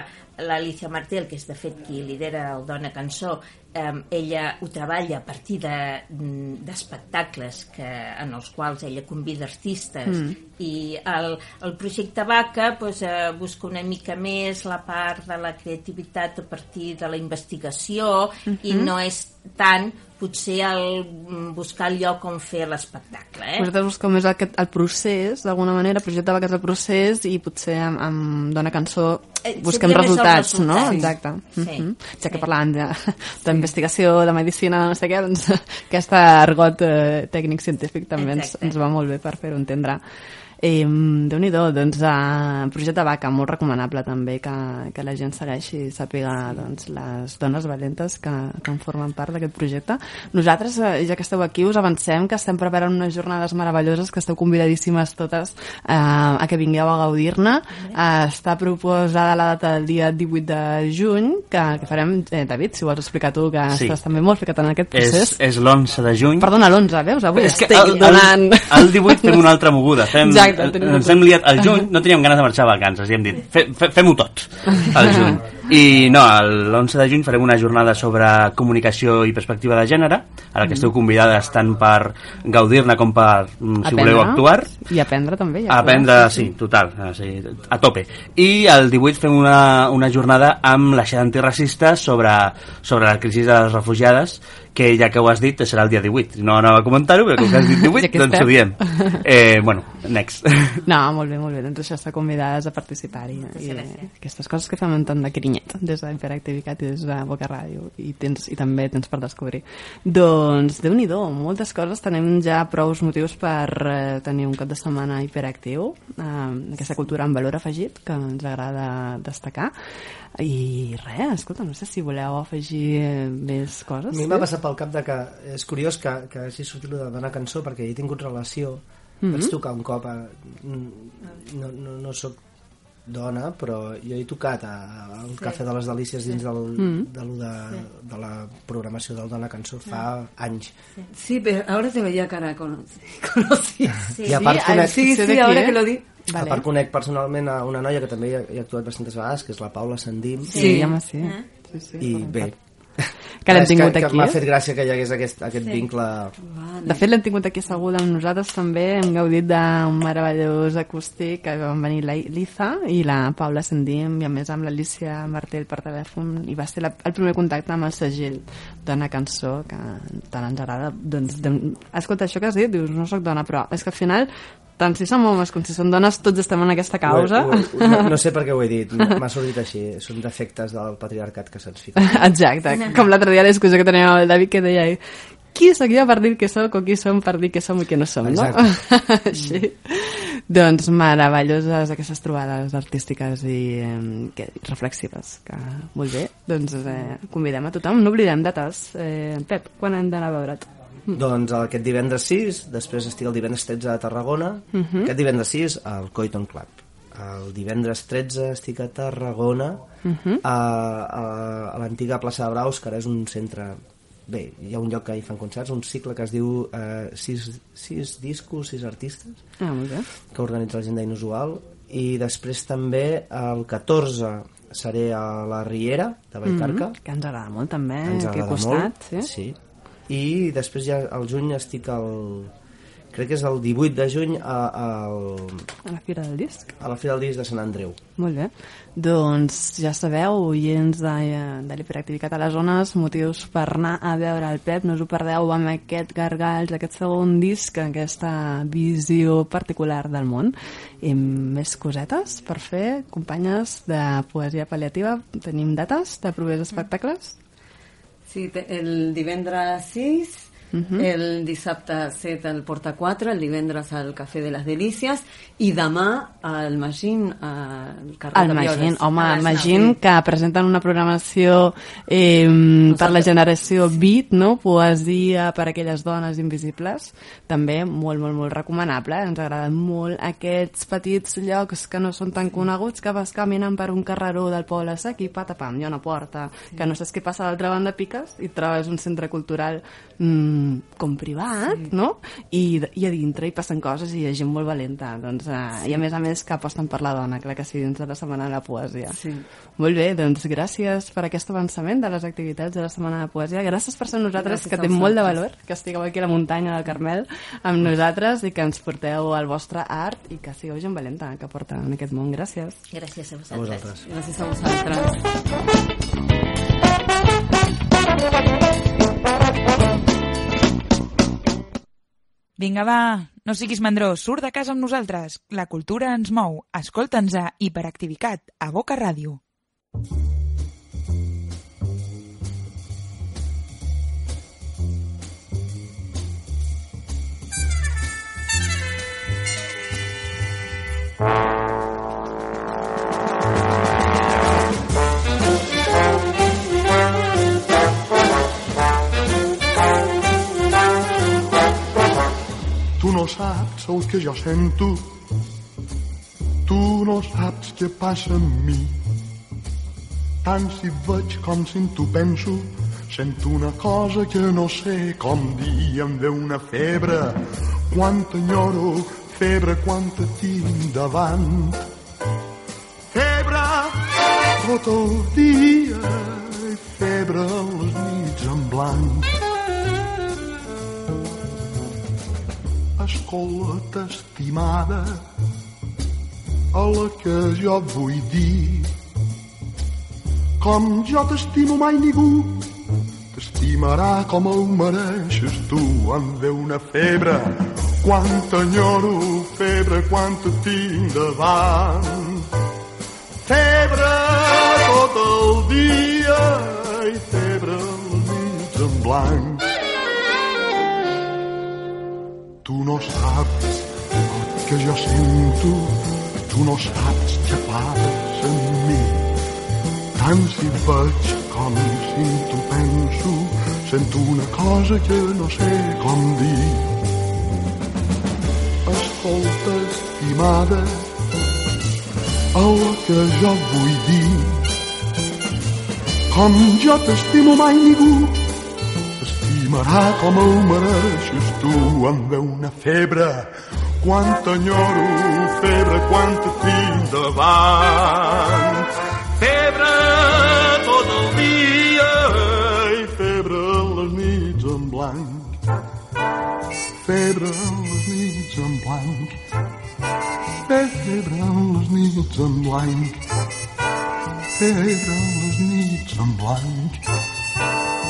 l'Alicia Martel, que és de fet qui lidera el Dona Cançó, eh, ella ho treballa a partir de- mm, d'espectacles que, en els quals ella convida artistes Mm. i el, el projecte Vaca pues, eh, busca una mica més la part de la creativitat a partir de la investigació i Mhm. no és tant potser el mm, buscar el lloc on fer l'espectacle eh? Vosaltres busqueu més aquest, el procés, d'alguna manera, el projecte va que és el procés i potser amb, amb Dona Cançó busquem seria més els resultats, no? resultats. Exacte. Sí. Mhm. Ja que parlàvem de- d'investigació, de medicina, no sé què, doncs *laughs* aquest argot eh, tècnic científic també ens, ens va molt bé per fer-ho entendre. Eh, Déu-n'hi-do, doncs, eh, projecte Vaca, molt recomanable també que, que la gent segueixi i sàpiga doncs, les dones valentes que, que en formen part d'aquest projecte. Nosaltres, eh, ja que esteu aquí, us avancem que estem preparant unes jornades meravelloses que esteu convidadíssimes totes eh, a que vingueu a gaudir-ne. Eh, està proposada la data del dia 18 de juny, que, que farem, eh, David, si vols explicar tu, que Sí. estàs també molt ficat en aquest És, procés. és l'11 de juny. Perdona, l'11, veus? Avui És estic el, el, donant... el 18 fem una altra moguda. Fem, *laughs* Exacte, tenim ens hem liat al juny, no teníem ganes de marxar a vacances i hem dit, fe, fe, fem-ho tot al *laughs* juny. I no, l'11 de juny farem una jornada sobre comunicació i perspectiva de gènere, a la que Mm. esteu convidades tant per gaudir-ne com per, mm, si voleu, actuar. I aprendre també. Ja aprendre, sí, total, o sigui, a tope. I el 18 fem una, una jornada amb la xera antiracista sobre, sobre la crisi de les refugiades, que ja que ho has dit, serà el dia 18. No anava a comentar-ho, però com que has dit 18, *laughs* Ja que doncs ho diem. Eh, bueno, next. No, molt bé, molt bé. Doncs això està convidades a participar-hi. I, aquestes coses que fem en tant de carinyet, des d'Hiperactivitat i des de Boca Ràdio. I, tens, I també tens per descobrir. Doncs, déu nhi moltes coses. Tenim ja prous motius per eh, tenir un cap de setmana hiperactiu. Eh, aquesta cultura amb valor afegit, que ens agrada destacar. I res, escolta, no sé si voleu afegir eh, més coses. A mi m'ha passat pel cap de que és curiós que, que hagi sortit de donar cançó perquè he tingut relació Mhm. vaig tocar un cop a, no, no, no sóc dona però jo he tocat a, a un Sí. cafè de les delícies dins del, Mhm. de, lo de, de la programació del Dona Cançó fa anys Sí, pero ahora te veía cara con... *laughs* conocida. I a part sí, conec- sí, Sé sí, de ahora qui, que lo eh? Di... a part conec personalment a una noia que també hi ha, hi ha actuat bastantes vegades que és la Paula Sandim Sí, Sí. home, sí. Eh? Sí, sí, i bé Que l'hem tingut que, aquí, que m'ha eh? fet gràcia que hi hagués aquest, aquest Sí. vincle De fet, l'hem tingut aquí asseguda amb nosaltres també. Hem gaudit d'un meravellós acústic que van venir la Liza i la Paula Sendim i a més amb l'Alicia Martell per telèfon i va ser la, el primer contacte amb el segell d'una cançó que tant ens agrada. Doncs, de, escolta, això que has dit, dius, no sóc dona, però és que al final tant si som homes com si som dones, tots estem en aquesta causa. Ho no, no sé per què ho he dit, *laughs* m'ha sortit així. Són defectes del patriarcat que se'ns fica. Exacte, com l'altre dia la discussió que teníem amb el David que deia qui sóc jo per dir que sóc o qui som per dir que som i que no som, no? *laughs* Així. Doncs meravelloses aquestes trobades artístiques i eh, que, reflexives, que molt bé. Doncs eh, convidem a tothom, no oblidem dates. Eh, Pep, quan hem d'anar a veure't? Doncs aquest divendres 6, després estic el divendres 13 a Tarragona, Mhm. aquest divendres 6 al Coiton Club. El divendres 13 estic a Tarragona, Mhm. a, a, a l'antiga plaça de Braus, que ara és un centre... Bé, hi ha un lloc que hi fan concerts, un cicle que es diu eh, sis, sis discos, sis artistes, Ah, molt bé. que organitza la gent d'Inusual, i després també el 14 seré a la Riera de Vallcarca, Mhm, que ens agrada molt també, ens aquí al costat. molt, Sí? sí. I després ja al juny estic al... Crec que és el 18 de juny a, a, A la Fira del Disc. a la Fira del Disc de Sant Andreu. Molt bé. Doncs ja sabeu, oients de, de l'hiperactivitat a les zones, motius per anar a veure el Pep, no us ho perdeu amb aquest gargalls, aquest segon disc, aquesta visió particular del món. I més cosetes per fer, companyes de poesia pal·liativa, tenim dates de propers espectacles? Sí, te- el divendres 6, Mhm. el dissabte 7 al Porta 4, el divendres al Cafè de les Delícies i demà al Magín, al carrer El de Violes. home, A el les Magin, nou. que presenten una programació eh, per la generació Beat, no? poesia per a aquelles dones invisibles, també molt, molt, molt recomanable. Ens agraden molt aquests petits llocs que no són tan coneguts, que vas caminant per un carreró del poble sec i patapam, hi ha una porta, que no saps què passa a l'altra banda, piques i trobes un centre cultural mm, com privat, sí. no? I, I a dintre hi passen coses i hi ha gent molt valenta, doncs, eh, i a més a més que aposten per la dona, clar que sí, dins de la Setmana de la Poesia. Sí. Molt bé, doncs gràcies per aquest avançament de les activitats de la Setmana de Poesia. Gràcies per ser nosaltres, Gràcies que té molt de vosaltres. valor, que estigueu aquí a la muntanya del Carmel amb nosaltres i que ens porteu el vostre art i que sigueu gent valenta que porta en aquest món. Gràcies. Gràcies a A vosaltres. Gràcies a vosaltres. Vinga, va, no siguis mandró, surt de casa amb nosaltres. La cultura ens mou. Escolta'ns a Hiperactivitat, a Boca Ràdio. Tu no saps el que jo sento, tu no saps què passa amb mi. Tant si veig com si en tu penso, sento una cosa que no sé com dir. Em ve una febre, quan t'enyoro, febre quan te tinc davant. Febre, tot el dia i febre les nits en blanc. Escolta, estimada, a la que jo vull dir com jo t'estimo mai ningú t'estimarà com ho mereixes tu em ve una febre quan t'enyoro febre quan te tinc davant. Febre tot el dia i febre les nits en blanc tu no saps el que jo sento. Tu no saps què fas en mi. Tant si veig com si tu penso sento una cosa que no sé com dir. Escolta estimada el que jo vull dir. Com jo t'estimo mai ningú t'estimarà com ho mereixes tu em ve una febre quan t'enyoro, febre quan te tinc davant. Febre tot el dia i febre les nits en blanc. Febre les nits en blanc. Febre les nits en blanc. Febre les nits en blanc. Febre les nits en blanc.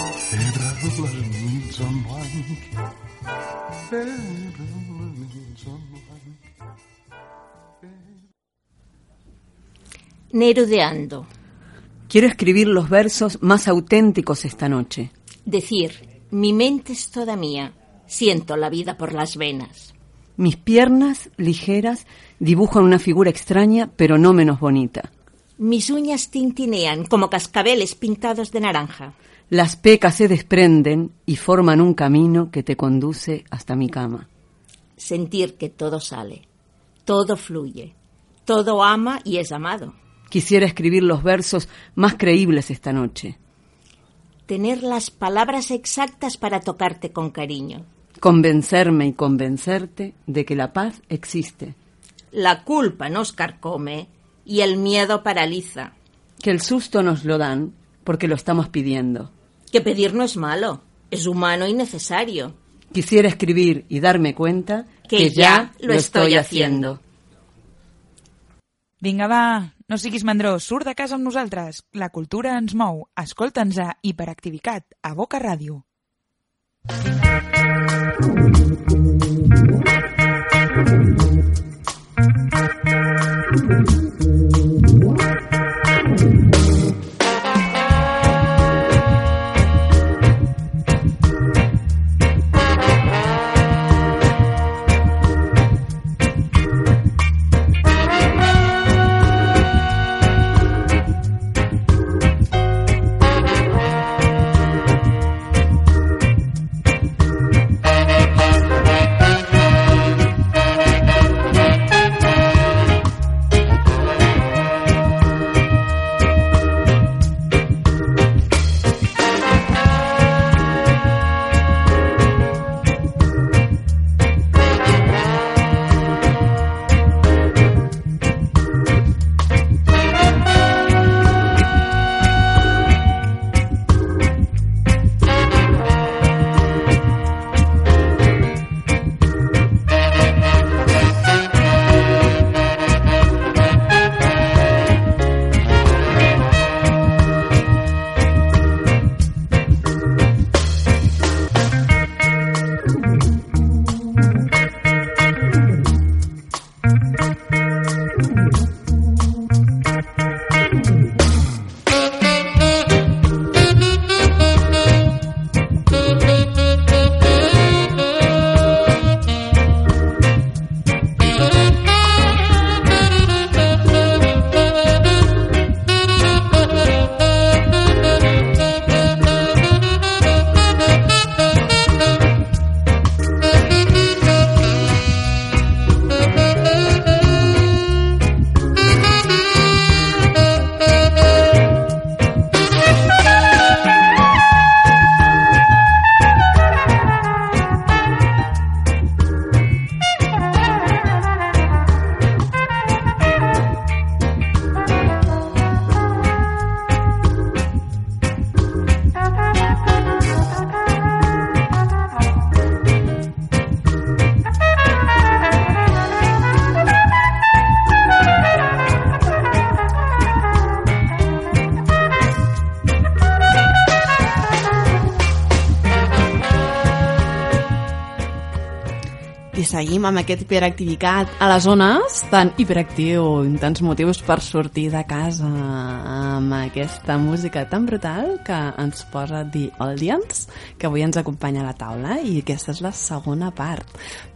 Nerudeando. Quiero escribir los versos más auténticos esta noche. Decir, mi mente es toda mía, siento la vida por las venas. Mis piernas, ligeras, dibujan una figura extraña, pero no menos bonita. Mis uñas tintinean como cascabeles pintados de naranja. Las pecas se desprenden y forman un camino que te conduce hasta mi cama. Sentir que todo sale, todo fluye, todo ama y es amado. Quisiera escribir los versos más creíbles esta noche. Tener las palabras exactas para tocarte con cariño. Convencerme y convencerte de que la paz existe. La culpa nos carcome y el miedo paraliza. Que el susto nos lo dan porque lo estamos pidiendo. Que pedir no es malo, es humano y necesario. Quisiera escribir y darme cuenta que, ya, lo estoy, haciendo. haciendo. Vinga, va, no siguis mandró, surt de casa amb nosaltres. La cultura ens mou. Escolta'ns a Hiperactivicat, a Boca Ràdio. Seguim amb aquest hiperactivitat a les zones tan hiperactiu, tants motius per sortir de casa amb aquesta música tan brutal que ens posa The Audience, que avui ens acompanya a la taula i aquesta és la segona part.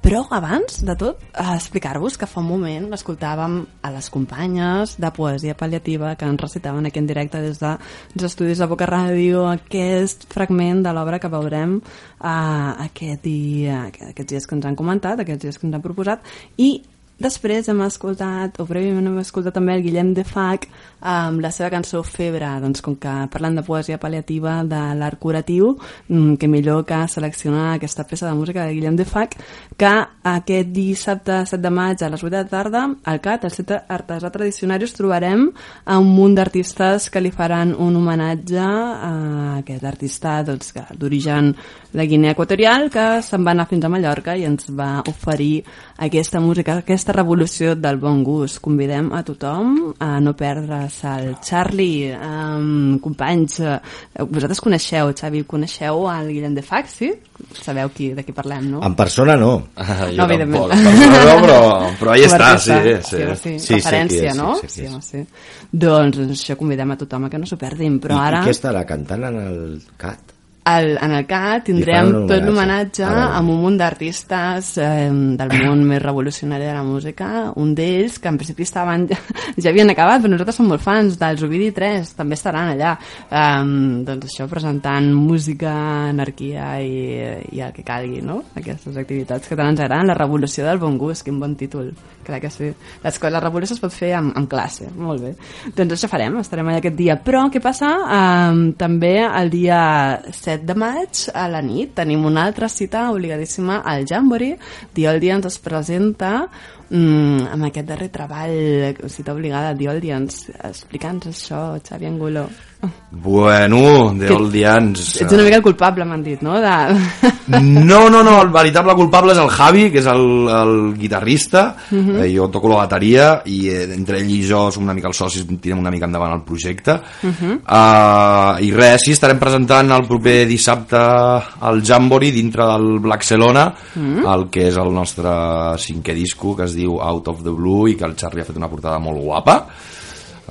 Però abans de tot, eh, explicar-vos que fa un moment escoltàvem a les companyes de Poesia Paliativa que ens recitaven aquí en directe des de, dels estudis de Boca Ràdio aquest fragment de l'obra que veurem uh, aquest dia, aquests dies que ens han comentat, aquests dies que ens han proposat, i després hem escoltat, o prèviament hem escoltat també el Guillem de Fac amb la seva cançó Febre, doncs com que parlant de poesia pal·liativa de l'art curatiu, mm, que millor que seleccionar aquesta peça de música de Guillem de Fac, que aquest dissabte 7 de maig a les 8 de tarda, al CAT, al Centre Artesà Tradicionari, us trobarem a un munt d'artistes que li faran un homenatge a aquest artista doncs, d'origen de Guinea Equatorial que se'n va anar fins a Mallorca i ens va oferir aquesta música, aquesta revolució del bon gust. Convidem a tothom a no perdre's el Charlie, um, companys, eh, vosaltres coneixeu, Xavi, coneixeu el Guillem de sí? Sabeu qui, de qui parlem, no? En persona no. *laughs* Ah, no, evidentment. En persona no, però, però ahí està, sí, sí. sí, sí. Sí, Referència, és, no? sí, sí, sí. Doncs, doncs això convidem a tothom a que no s'ho perdin, però I, ara... I què estarà cantant en el CAT? Al, en el CAT tindrem tot homenatge. l'homenatge amb un munt d'artistes eh, del *coughs* món més revolucionari de la música. Un d'ells, que en principi estaven ja, ja havien acabat, però nosaltres som molt fans dels Ovidi 3, també estaran allà. Um, doncs això, presentant música, anarquia i, i el que calgui, no? Aquestes activitats que tant ens agraden. La revolució del bon gust, quin bon títol. Clar que sí. Les La revolució es pot fer amb, amb classe, molt bé. Doncs això farem, estarem allà aquest dia. Però què passa? Um, també el dia 7 de maig a la nit tenim una altra cita obligadíssima al Jamboree. The Audience es presenta mm, amb aquest darrer treball, cita obligada, The Audience. Explica'ns això, Xavi Angulo. Bueno, de Que- Oldians... Ets una mica el culpable, m'han dit, no? De... *laughs* No, no, no, el veritable culpable és el Javi, que és el, el guitarrista, Mhm. eh, jo toco la bateria i eh, entre ell i jo som una mica els socis, tirem una mica endavant el projecte. Uh, I res, sí, estarem presentant el proper dissabte al Jamboree dintre del Blackcelona, Mhm. el que és el nostre cinquè disco, que es diu Out of the Blue, i que el Charlie ha fet una portada molt guapa.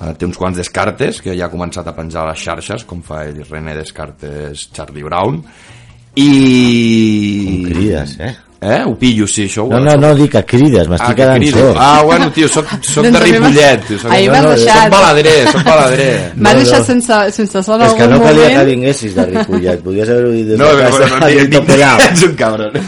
Uh, té uns quants Descartes, que ja ha començat a penjar a les xarxes, com fa ell, René Descartes, Charlie Brown. I... Com crides, eh? Eh? Ho pillo, sí, això ho... No, no, no, dic que crides, m'estic Ah, que quedant sord. Ah, bueno, tio, soc, soc Doncs de Ripollet. Soc, Ahir m'has no, no, deixat. soc baladrer, soc baladrer. M'has No, deixat no. sense, sense És algun que no calia moment. que vinguessis de Ripollet, podies haver-ho dit des No, de no, casa. no, no, al ni- ni- Pelau. ets un cabron.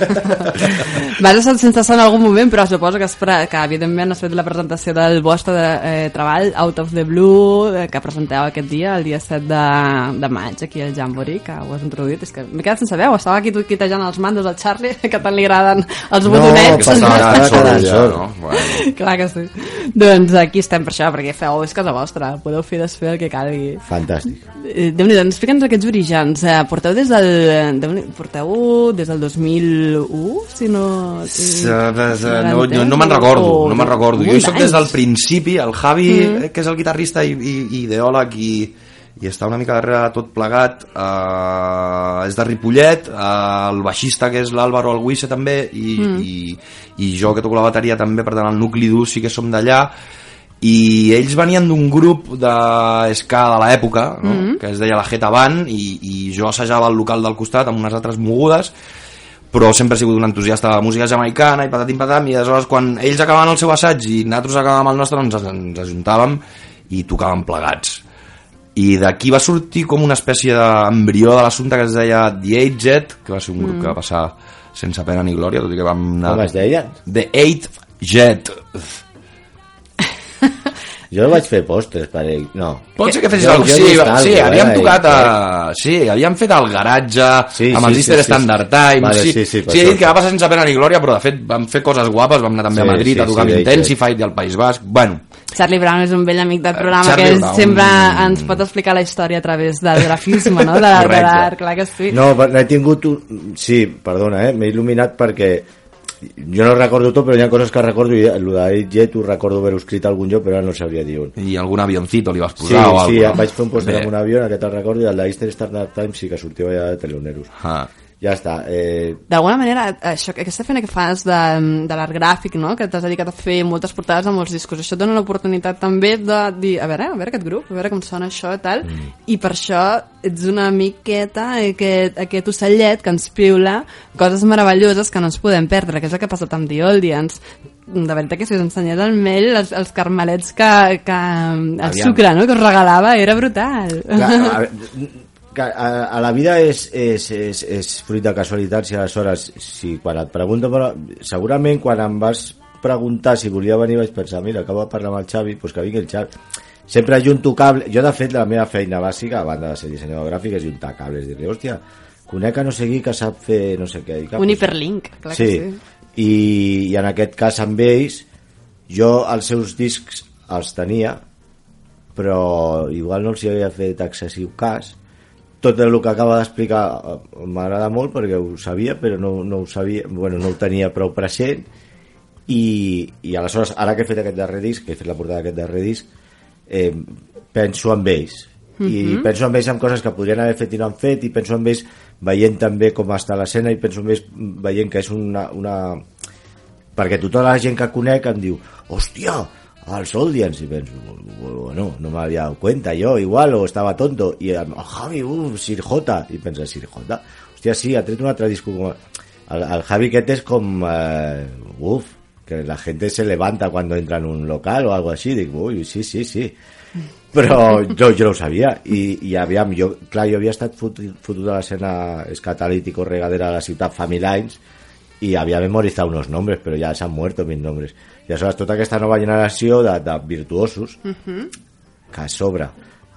M'has deixat sense son en algun moment, però suposo que, espera, que evidentment has fet la presentació del vostre eh, treball, Out of the Blue, eh, que presenteu aquest dia, el dia 7 de, de maig, aquí al Jamboree, que ho has introduït. És que m'he quedat sense veu, estava aquí quitejant els mandos al Charlie, *laughs* que tant li agraden els No, botonets. passava, Sort, quedant ja, sord. no? Bueno. *laughs* Clar que sí. Doncs aquí estem per això, perquè feu, és casa vostra, podeu fer desfer el que calgui. Fantàstic. Eh, Déu-n'hi-do, explica'ns aquests orígens. Eh, porteu des del, déu-n'hi- porteu des del 2001, si no... si- No, no, no me'n recordo, no me'n recordo. Jo soc des del principi, el Javi, Mm. eh, que és el guitarrista i, i, i ideòleg i, i està una mica darrere de tot plegat, eh, és de Ripollet, eh, el baixista que és l'Àlvaro Alguisse també, i, Mm. i, i jo que toco la bateria també, per tant el nucli dur sí que som d'allà, i ells venien d'un grup de ska de l'època, no? Mhm. que es deia la Jeta Band, i, i jo assajava al local del costat amb unes altres mogudes, però sempre he sigut un entusiasta de la música jamaicana i patatim patam, i aleshores quan ells acabaven el seu assaig i nosaltres acabàvem el nostre, ens, ens ajuntàvem i tocàvem plegats. I d'aquí va sortir com una espècie d'embrió de l'assumpte que es deia The Eight Jet, que va ser un grup Mm. que va passar sense pena ni glòria, tot i que vam anar... Com es deia? The Eight Jet. Jo vaig fer postres per ell, no. Pot ser que fessis alguna cosa. he Sí, sí, havíem eh, tocat a... Sí, havíem fet al garatge, Sí, amb sí, el sí, Mister sí, Standard sí. Time. Vale, sí, sí, sí, sí, he dit que va passar sense pena ni glòria, però de fet vam fer coses guapes, vam anar també a Sí, Madrid sí, a tocar sí, Intensified i al País Basc. Bueno, Charlie Brown és un vell amic del programa Charlie que Brown. sempre ens pot explicar la història a través del grafisme, no? De l'art clar que sí. No, però n'he tingut... Un... Sí, perdona, eh? m'he il·luminat perquè jo no recordo tot, però hi ha coses que recordo i el de Jet ho recordo haver-ho escrit a algun lloc, però ara no sabria dir on. I algun avioncito li vas Sí, posar o sí, alguna vaig fer un pòster Bé. amb un avió, aquest el recordo, i el de Eastern Standard Time sí que sortia allà de Teloneros. Ah. Ja està. Eh, D'alguna manera, això, aquesta feina que fas de, de l'art gràfic, no? que t'has dedicat a fer moltes portades a molts discos, això et dona l'oportunitat també de dir, a veure, a veure aquest grup, a veure com sona això i tal, mm. i per això ets una miqueta aquest, aquest ocellet que ens piula coses meravelloses que no ens podem perdre, que és el que ha passat amb The Oldians. De veritat que si us ensenyés el Mel, els, els carmelets que, que el Aviam. sucre no? que us regalava, era brutal. Clar, a, *laughs* que a, a la vida és, és, és, és fruit de casualitats i aleshores si quan et pregunto però, segurament quan em vas preguntar si volia venir vaig pensar, mira, acabo de parlar amb el Xavi doncs que vingui el Xavi sempre ajunto cable, jo de fet la meva feina bàsica a banda de ser dissenyador gràfic és juntar cables, dir-li, hòstia conec a no sé qui que sap fer no sé què I, Un hiperlink, clar sí. que sí. I, i en aquest cas amb ells jo els seus discs els tenia però igual no els hi havia fet excessiu cas tot el que acaba d'explicar eh, m'agrada molt perquè ho sabia però no, no ho sabia, bueno, no ho tenia prou present i, i aleshores ara que he fet aquest darrer disc que he fet la portada d'aquest darrer disc eh, penso en ells i Mhm. penso en ells en coses que podrien haver fet i no han fet i penso en ells veient també com està l'escena i penso en ells veient que és una, una... perquè tota la gent que conec em diu hòstia, els Oldians i penso, bueno, no me había dado cuenta. Yo igual o estaba tonto y el Javi, uff, Sir J y pensa, Sir J hòstia sí, ha tret un altre disco Javi aquest és com eh, uff, que la gente se levanta cuando entra en un local o algo así. Dic, ui, sí, sí, sí però jo, jo no ho sabia i, i aviam, jo, clar, jo havia estat fotut, fotut a escatalítico regadera de la ciutat fa mil anys i havia memorizat unos nombres però ja s'han muerto mis nombres i aleshores tota aquesta nova generació de, de virtuosos Mhm. que a sobre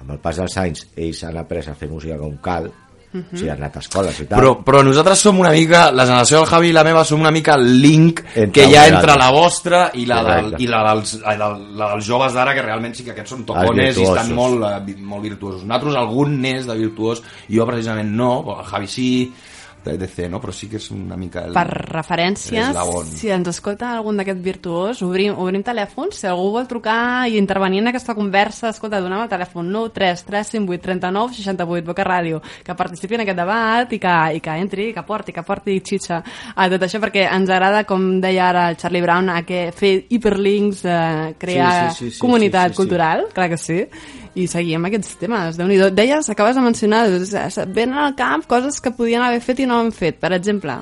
amb el pas dels anys ells han après a fer música com cal Mhm. o sigui, han anat a escoles i tal Però, però nosaltres som una mica, la generació del Javi i la meva, som una mica el link Entre que hi ha entre la vostra i la, del, i la, dels, la, la dels joves d'ara, que realment sí que aquests són tocones i estan molt, eh, molt virtuosos. Nosaltres algun n'és de virtuós, jo precisament no, però el Javi sí, etc, no? però sí que és una mica el, Per referències, si ens escolta algun d'aquest virtuós, obrim, obrim telèfons, si algú vol trucar i intervenir en aquesta conversa, escolta, donem el telèfon 9 3 3 5 8 39 68 Boca Ràdio, que participi en aquest debat i que, i que entri, que porti, que porti xitxa a tot això, perquè ens agrada, com deia ara el Charlie Brown, a que fer hiperlinks, eh, crear Sí, sí, sí, sí, comunitat sí, sí, sí. cultural, clar que sí, i seguir amb aquests temes. déu nhi Deies, acabes de mencionar, venen al camp coses que podien haver fet i no han fet, per exemple.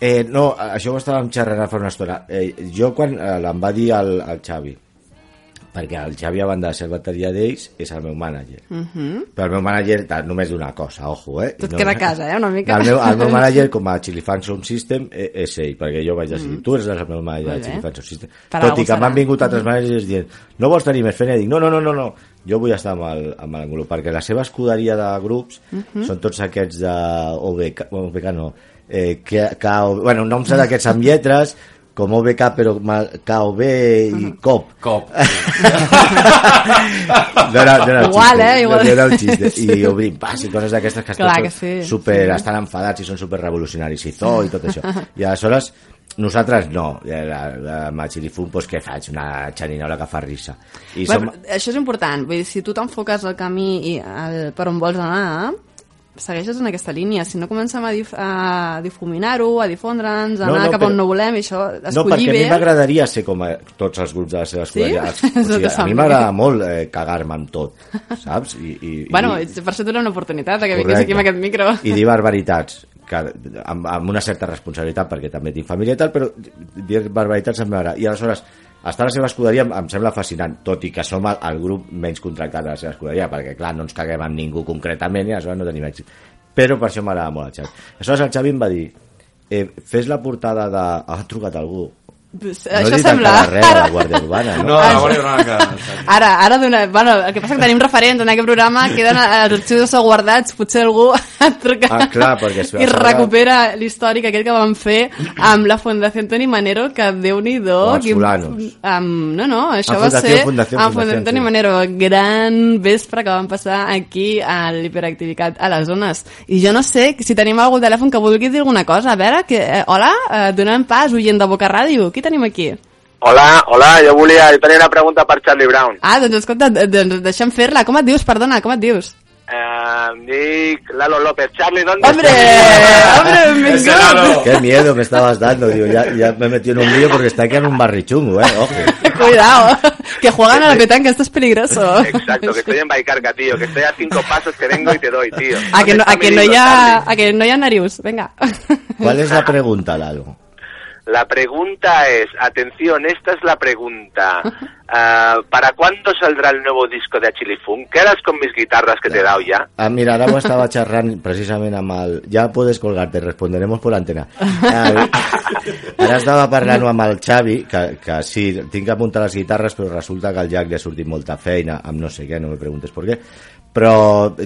Eh, no, això ho estàvem xerrant fa una estona. Eh, jo quan eh, em va dir el, el Xavi, perquè el Xavi a banda de ser el bateria d'ells és el meu mànager. Mhm. Però el meu mànager només d'una cosa, ojo, eh? Tot queda a *laughs* casa, eh, una mica. El meu, el meu mànager, com a Chili Fan Sound System, eh, és ell, perquè jo vaig decidir, Mhm. tu eres el meu mànager de. Chili Fan Sound System. Per Tot i que m'han vingut altres Mhm. managers dient, no vols tenir més feina? I dic, no, no, no, no, no, jo vull estar amb el, amb el grup, perquè la seva escuderia de grups Mhm. són tots aquests de OBK, bueno, OBK no, eh, K, K, bueno, noms d'aquests amb lletres, com OBK però KOB i COP. COP. *laughs* No era, no era el Igual, xiste, eh, igual. No era el *laughs* xiste. I obrim pas i coses d'aquestes que, Clar estan que sí, super, sí. estan enfadats i són super revolucionaris i zoo i tot això. I aleshores nosaltres no, la, amb el Xilifum pues, què faig? Una xerinola que fa risa i Bé, som, Això és important, vull dir, si tu t'enfoques al camí i al, per on vols anar, segueixes en aquesta línia, si no comencem a, dif a difuminar-ho, a difondre'ns, a No, anar no, cap però- on no volem, i això, no, escollir perquè a mi bé... m'agradaria ser com a tots els grups de la seva Sí? escola. El *laughs* O sigui, a mi m'agrada molt eh, cagar-me amb tot, saps? I, i, Bueno, i, per això dona una oportunitat, eh, que vinguis aquí amb aquest micro. i dir barbaritats que, amb, amb una certa responsabilitat perquè també tinc família i tal però dir barbaritats em m'agrada i aleshores estar a la seva escuderia em, em sembla fascinant tot i que som el, el grup menys contractat de la seva escuderia perquè clar, no ens caguem amb ningú concretament i aleshores no tenim èxit. Però per això m'agrada molt el Xavi. Aleshores el Xavi em va dir eh, fes la portada de... ha trucat algú Pues, no això sembla... res de la Guàrdia Urbana no? No, la Guàrdia Urbana que... *laughs* Ara, ara dona... Bueno, el que passa que tenim referents en aquest programa, queden els arxius guardats, potser algú *laughs* ha trucat Ah, clar, perquè es- i recupera l'històric aquell que vam fer amb la Fundació Toni Manero, que déu-n'hi-do... Quin- fulanos. Amb, no, no, això Ah, va Fundació, ser Fundació, amb Fundació, Fundació Toni sí. Manero, gran vespre que vam passar aquí a l'hiperactivitat a les zones. I jo no sé si tenim algú al telèfon que vulgui dir alguna cosa. A veure, que, eh, hola, eh, donem pas, oient de Boca Ràdio. Qui tenim aquí? Hola, hola, jo volia, jo tenia una pregunta per Charlie Brown. Ah, doncs escolta, doncs deixa'm fer-la. Com et dius, perdona, com et dius? Eh, em dic Lalo López. Charlie, ¿dónde ¡Hombre! ¡Hombre, Ese Lalo. Qué miedo me estabas dando, digo, ya, ya me he metido en un lío porque está aquí en un barri chungo, eh, ojo. Cuidado, que juegan a la petanca, esto es peligroso. Exacto, que estoy en Baicarca, tío. Que estoy a cinco pasos que vengo y te doy, tío. A que no, ¿Dónde a que no mi hi libro, ha, Charlie? a que no hi ha Narius, venga. ¿Cuál es la pregunta, Lalo? La pregunta es, atención, esta es la pregunta. *laughs* Ah, ¿Para cuándo saldrá el nuevo disco de Achille Funk? ¿Quedas con mis guitarras que te he dado ya? Ah, mira, ara ho estava xerrant precisament amb el... Ja puedes colgar-te, responderemos por l'antena. Ah, ara estava parlant amb el Xavi, que, que sí, tinc que apuntar les guitarres, però resulta que al Jack li ha sortit molta feina, amb no sé què, no me preguntes per què, però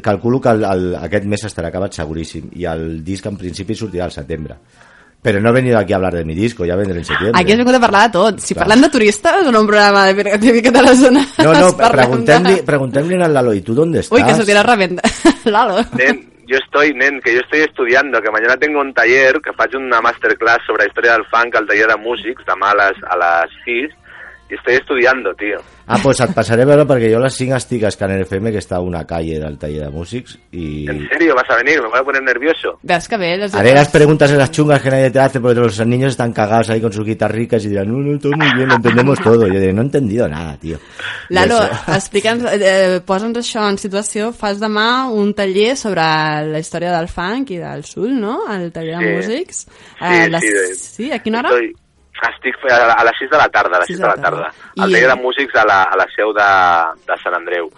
calculo que el, el, aquest mes estarà acabat seguríssim, i el disc en principi sortirà al setembre. Però no he venido aquí a hablar de mi disco, ya vendré en septiembre. Aquí has vingut a parlar de tot. Si Clar. parlem de turistes o no un programa de a la zona. No, no, *laughs* preguntem-li de- preguntem al Lalo, ¿y tú dónde estás? Uy, que sortirà revenda. *laughs* Lalo. Nen, yo estoy, nen, que yo estoy estudiando, que mañana tengo un taller, que faig una masterclass sobre historia del funk al taller de músics, demà a les, a les 6, y estoy estudiando, tío. Ah, pues et passaré a veure perquè jo a les 5 estic a Scanner FM, que està a una calle del taller de músics, i... ¿En serio vas a venir? Me voy a poner nervioso. Veus que bé, les Haré las preguntas en las chungas que nadie te hace porque los niños están cagados ahí con sus guitarricas y dirán, no, no, todo muy bien, lo entendemos todo. Yo diré, no he entendido nada, tío. Y Lalo, *laughs* explica'ns, eh, posa'ns això en situació. Fas demà un taller sobre la història del funk i del soul, no? Al taller de Sí. músics. Sí, Eh, les- sí, de- sí, a quina hora? Estoy, estic a, a les 6 de la tarda, a les 6 de la tarda. Al taller de músics a la, a la seu de, de Sant Andreu.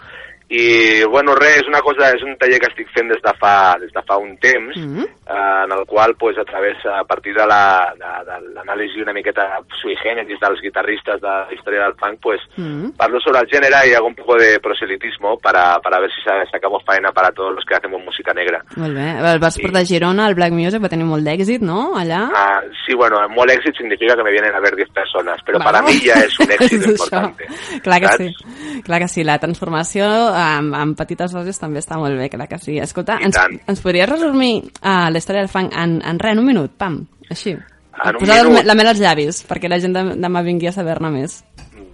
I, bueno, res, és una cosa, és un taller que estic fent des de fa, des de fa un temps, Mm. Eh, en el qual, pues, a través, a partir de la- de- de l'anàlisi una miqueta sui generis dels guitarristes de la història del funk, pues, Mm. parlo sobre el género y hago un poco de proselitismo para, para ver si sa- sacamos faena para todos los que hacemos música negra. Molt bé. El vas portar a Girona, el Black Music, va tenir molt d'èxit, no? Allà. Ah, sí, bueno, molt èxit significa que me vienen a ver 10 personas, pero para Vamos. mí ya es un *laughs* éxito És això. importante. Clar que saps? sí. Clar que sí. La transformació amb, amb petites dosis també està molt bé, clar que sí. Escolta, I ens, tant. ens podries resumir uh, la història del funk en, en res, en un minut, pam, així. En Posar minut. la mel als llavis, perquè la gent de- demà vingui a saber-ne més.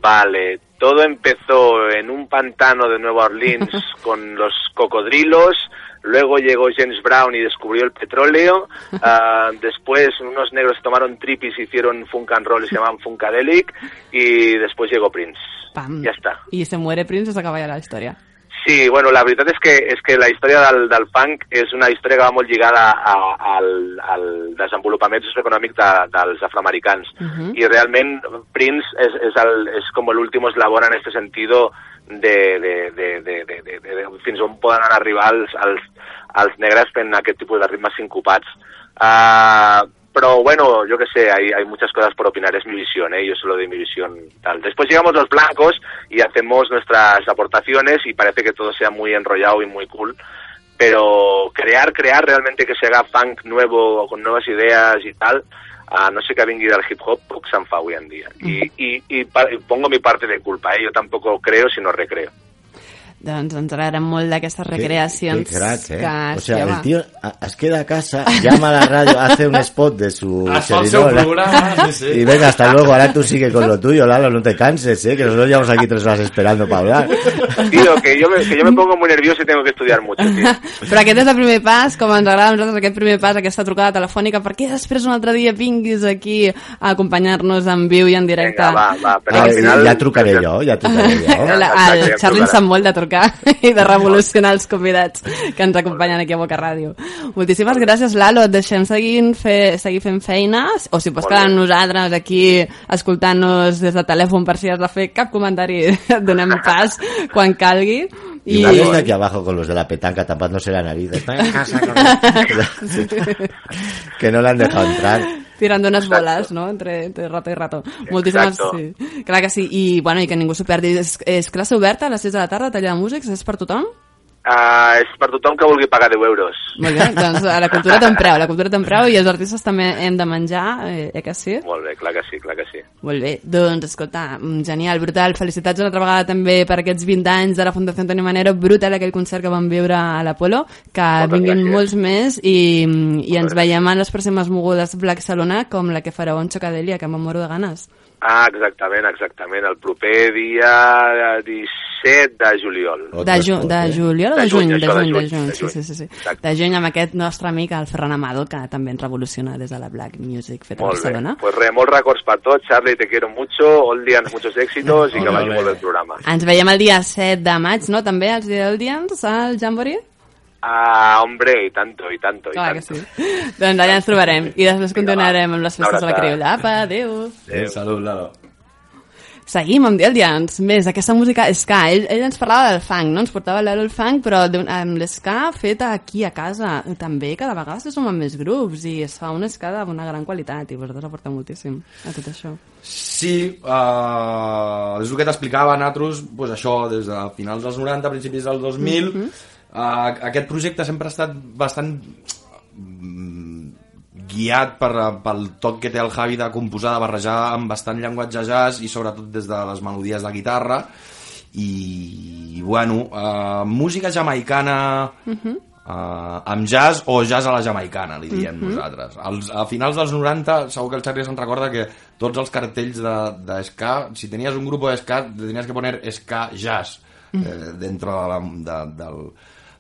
Vale, todo empezó en un pantano de Nueva Orleans *laughs* con los cocodrilos, luego llegó James Brown y descubrió el petróleo, *laughs* ah, después unos negros tomaron tripis y hicieron funk and roll y se llamaban Funkadelic, y después llegó Prince. Pam. Ya está. I se muere Prince i s'acaba ja la història. Sí, bueno, la veritat és que, és que la història del, del funk és una història que va molt lligada a, al, al desenvolupament socioeconòmic de, dels afroamericans. Mhm. Y realment Prince es, es, el, es como el último eslabón en este sentido de, de, de, de, de, de, de, de fins on poden arribar els, els, els negres fent aquest tipus de ritmes sincopats. Uh, pero bueno, yo que sé, hay, hay muchas cosas por opinar, es mi visión, ¿eh? yo solo doy mi visión tal. Después llegamos los blancos y hacemos nuestras aportaciones y parece que todo sea muy enrollado y muy cool, pero crear, crear realmente que se haga funk nuevo, con nuevas ideas y tal, a no sé que vingui del hip hop, poc se'n fa avui en. I, i, i, pa- i pongo mi parte de culpa, ¿eh? yo tampoco creo, sino recreo. Doncs ens agraden molt d'aquestes recreacions. Qué crack, ¿eh? que, o sea, el tío es queda a casa, llama a la radio, hace un spot de su chirinola, seu programa, sí, sí. y venga, hasta luego, ahora tú sigue con lo tuyo, Lalo, no te canses, ¿eh? que nosotros llevamos aquí tres horas esperando para hablar. Tío, que yo, me, que yo me pongo muy nervioso y tengo que estudiar mucho, tío. *laughs* Però aquest és el primer pas, com ens agrada a nosaltres aquest primer pas, aquesta trucada telefònica, perquè després un altre dia vinguis aquí a acompanyar-nos en viu i en directe. Vinga, va, va, però Ah, al final... ja trucaré jo, ja trucaré jo. El, Charlie sap molt de trucar *laughs* i de revolucionar els convidats que ens acompanyen aquí a Boca Ràdio. Moltíssimes gràcies, Lalo. Et deixem seguint, fer, seguir fent feines, o si pots quedar amb nosaltres aquí escoltant-nos des de telèfon per si has de fer cap comentari, *laughs* et donem pas quan calgui. Y I... Lalo está aquí abajo con los de la petanca tapándose la nariz. Está en casa con- *laughs* que no le han dejado entrar. Tirant d'unes boles, no? Entre, entre rato i rato. Moltíssimes... Exacto. Sí. Clar que sí. I, bueno, i que ningú s'ho perdi. És, és classe oberta a les 6 de la tarda, taller de músics? És per tothom? Uh, és per tothom que vulgui pagar 10 euros. Molt bé, doncs a la cultura té un preu, la cultura té un preu i els artistes també hem de menjar, eh, eh que sí? Molt bé, clar que sí, clar que sí. Molt bé, doncs escolta, mm, genial, brutal, felicitats una altra vegada també per aquests 20 anys de la Fundació Antoni Manero, brutal aquell concert que vam viure a l'Apolo, que Moltes vinguin gràcies. molts més i, i ens veiem en les pròximes mogudes Black Salona com la que fareu en Xocadelia, que me'n moro de ganes. Ah, exactament, exactament. El proper dia 17 de juliol. De, ju de juliol o de, De juny? juny, De juny, de juny, sí, sí, sí. sí. De juny amb aquest nostre amic, el Ferran Amado, que també ens revoluciona des de la Black Music feta a Molt bé. Barcelona. Pues re, molts records per tots. Charlie, te quiero mucho. Oldians, muchos éxitos i que vagi molt bé el programa. Ens veiem el dia 7 de maig, no? També, els Dialdians, al Jamboree? Ah, hombre, i tanto, i tanto, i Clar que tanto. sí. doncs allà ens trobarem. I després continuarem amb les festes de la. Criolla. Apa, adéu. Eh, salut, Lalo. Seguim amb Dialdians. Més, aquesta música ska. Ell, ell ens parlava del funk, no? Ens portava l'Aro el funk, però amb l'esca feta aquí a casa. També cada vegada se sumen més grups i es fa una ska d'una gran qualitat i vosaltres aporteu moltíssim a tot això. Sí, uh, és el que t'explicava, nosaltres, pues això, des de finals dels 90, principis dels 2000, Mhm. Uh, aquest projecte sempre ha estat bastant mm, guiat per, pel toc que té el Javi de composar, de barrejar amb bastant llenguatge jazz i sobretot des de les melodies de guitarra i, bueno, uh, música jamaicana uh, amb jazz o jazz a la jamaicana, li diem Mhm. nosaltres. Als, a finals dels 90, segur que el Xavier se'n recorda que tots els cartells de, de ska, si tenies un grup de ska, te tenies que poner ska jazz eh, dentro de la, de, del,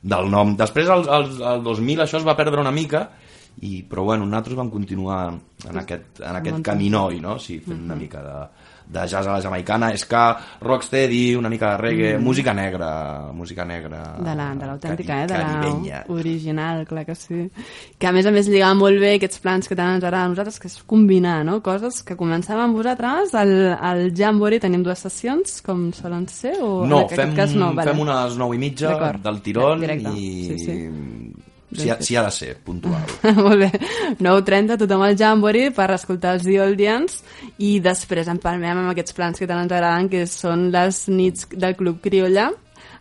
del nom. Després, al, al, al 2000, això es va perdre una mica, i, però bueno, nosaltres vam continuar en aquest, en aquest caminoi, no? Sí, fent una mica de, de jazz a la jamaicana, ska, rocksteady, una mica de reggae, Mm. música negra, música negra. De la- de l'autèntica, eh? De la original, clar que sí. Que a més a més lligava molt bé aquests plans que tant ens agrada a nosaltres, que és combinar, no? Coses que començàvem amb vosaltres, al, al Jamboree tenim dues sessions, com solen ser, o No, en aquest fem, cas no? Vale. fem unes 9 i mitja del tirón Directe. i Sí, sí. Si, ha, si ha de ser puntual. *laughs* Molt bé. 9.30, tothom al Jamboree per escoltar els The Oldians i després en parlem amb aquests plans que tant ens agraden, que són les nits del Club Criolla,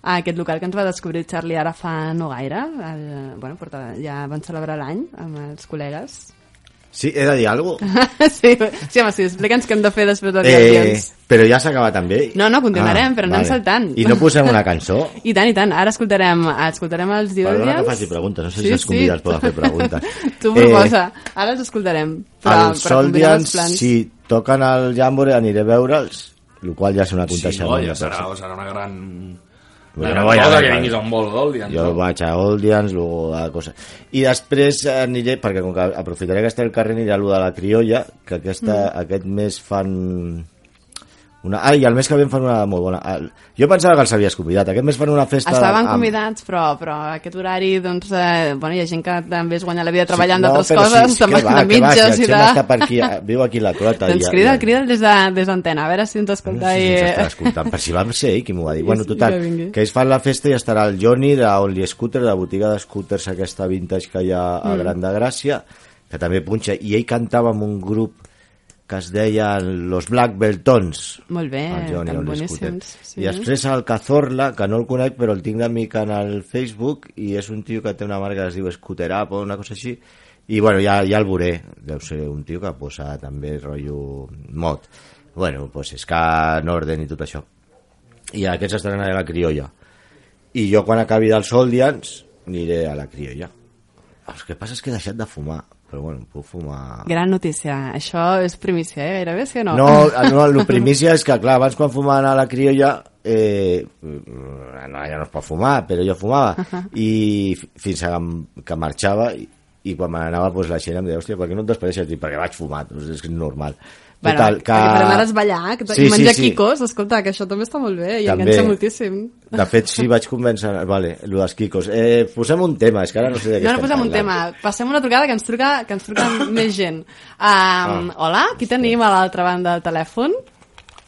a aquest local que ens va descobrir Charlie ara fa no gaire. El, bueno, porta, ja van celebrar l'any amb els col·legues. Sí, he de dir alguna *laughs* sí, sí, home, sí, explica'ns què hem de fer després dels The Eh, però ja s'ha acabat també. No, no, continuarem, però anem saltant. I no posem una cançó? *laughs* I tant, i tant. Ara escoltarem, escoltarem els The Perdona que faci preguntes, no sé si els convidats poden fer preguntes. *laughs* tu Eh, proposa. Ara els escoltarem. Però, els Soldians, si toquen al Jamboree aniré a veure'ls, el qual ja és un Sí, aconteixement. no, ja de serà, serà una gran... Bueno, una gran voy a cosa ver, que vinguis a un bol d'Oldians. Jo no? vaig a Oldians, luego a cosa. I després aniré, perquè com que aprofitaré que està el carrer, aniré a lo de la criolla, que aquesta, Mm. aquest mes fan... Una... Ah, i el mes que ve fan una molt bona. El- Jo pensava que els havies convidat. Aquest mes fan una festa... Estaven amb- convidats, però, però aquest horari, doncs, eh, bueno, hi ha gent que també es guanya la vida treballant no, d'altres coses, que també va, de va, mitges si i de... Està per aquí, eh, viu aquí la clota. doncs crida'l, i- crida'l des de, d'antena, a veure si ens escolta. No sé si i... ens escoltant, per si va ser ell qui m'ho va dir. Bueno, Sí, total, que ells fan la festa i estarà el Johnny de Only Scooter, de botiga de scooters aquesta vintage que hi ha a Mm. Gran de Gràcia, que també punxa, i ell cantava amb un grup que es deia Los Black Beltons. Molt bé, Johnny tan boníssims. Sí. I després el Cazorla, que no el conec, però el tinc d'amic en el Facebook, i és un tio que té una marca que es diu Scooter Up o una cosa així, i bueno, ja, ja el veuré. Deu ser un tio que posa també rotllo mod. Bueno, pues és que Norden i tot això. I aquests estaran a la criolla. I jo quan acabi dels Soldians aniré a la criolla. El que passa és que he deixat de fumar, però bueno, puc fumar... Gran notícia. Això és primícia, eh? Gairebé, sí o no? No, *laughs* no, el primícia és que, clar, abans quan fumaven a la criolla, eh, no, ja no es pot fumar, però jo fumava, i fi- fins a que marxava, i, i quan me n'anava, pues, la gent em deia, hòstia, per què no et despedeixes? Dic, perquè vaig fumar, doncs és normal. Bueno, Total, que... per anaves ballar, que Sí, menjar sí, sí. quicos, escolta, que això també està molt bé i També. enganxa moltíssim. De fet, sí, vaig convèncer... Vale, el dels quicos. Eh, posem un tema, és que ara no sé de què No, no posem un parlant. tema. Passem una trucada que ens truca, que ens truca *coughs* més gent. Um, hola, qui tenim a l'altra banda del telèfon?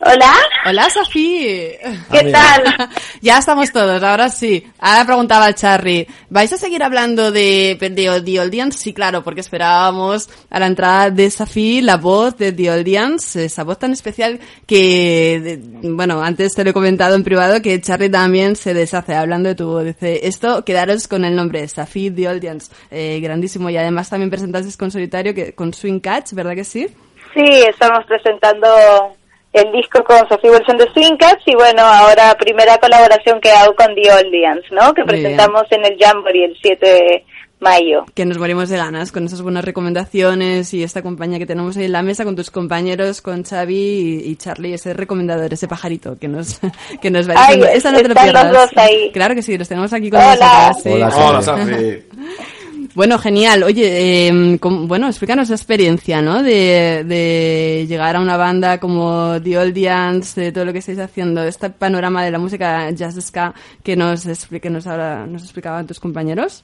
Hola. Hola, Sofí. ¿Qué tal? *laughs* ya estamos todos, ahora sí. Ahora preguntaba el Charlie, ¿vais a seguir hablando de, de The Oldians? Sí, claro, porque esperábamos a la entrada de Safí la voz de The Oldians, esa voz tan especial que, de- bueno, antes te lo he comentado en privado que Charlie también se deshace hablando de tu voz. Dice, esto, quedaros con el nombre, Safí The Oldians, eh, grandísimo. Y además también presentaste con solitario, que, con Swing Catch, ¿verdad que sí? Sí, estamos presentando el disco con Sophie Wilson de Swing Cats y bueno, ahora primera colaboración que hago con The Oldians, ¿no? Que Muy bien. presentamos en el Jamboree el 7 de mayo. Que nos morimos de ganas con esas buenas recomendaciones y esta compañía que tenemos ahí en la mesa con tus compañeros, con Xavi y, y Charlie, ese recomendador, ese pajarito que nos, *laughs* que nos va Ay, diciendo. Esta no te lo están los pierdas. dos ahí. Claro que sí, los tenemos aquí con Hola. nosotros. sí. Hola. *laughs* *laughs* Bueno, genial. Oye, eh, bueno, explícanos la experiencia, ¿no? De, de llegar a una banda como The Old Dance, de todo lo que estáis haciendo, este panorama de la música jazz ska que nos, que nos, ahora, nos explicaban tus compañeros.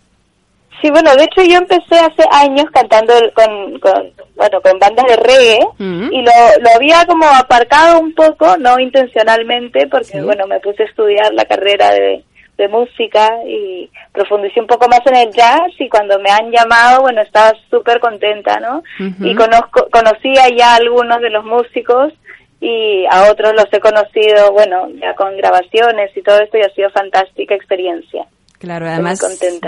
Sí, bueno, de hecho yo empecé hace años cantando con, con, bueno, con bandas de reggae y lo, lo había como aparcado un poco, no intencionalmente, porque bueno, me puse a estudiar la carrera de, de música y profundicé un poco más en el jazz y cuando me han llamado, bueno, estaba súper contenta, ¿no? Y conozco, conocía ya a algunos de los músicos y a otros los he conocido, bueno, ya con grabaciones y todo esto y ha sido fantástica experiencia. Claro, además, sí.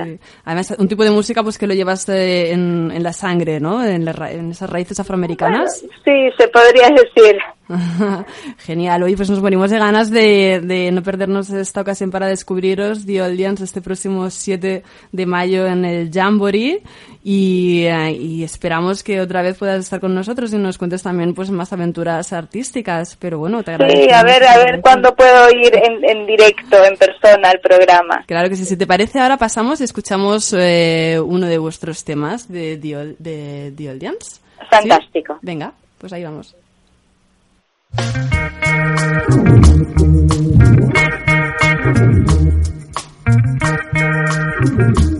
además un tipo de música pues que lo llevas eh, en, en la sangre, ¿no? En, la en esas raíces afroamericanas. Sí, se podría *laughs* decir. *laughs* Genial, oye, pues nos morimos de ganas de, de no perdernos esta ocasión para descubriros The Audience este próximo 7 de mayo en el Jamboree y, eh, y esperamos que otra vez puedas estar con nosotros y nos cuentes también pues más aventuras artísticas, pero bueno, te agradezco. Sí, a ver, a ver cuándo puedo ir en, en directo, en persona al programa. Claro que sí, si te parece ahora pasamos y escuchamos eh, uno de vuestros temas de The, de Audience. Fantástico. ¿Sí? Venga, pues ahí vamos. thank you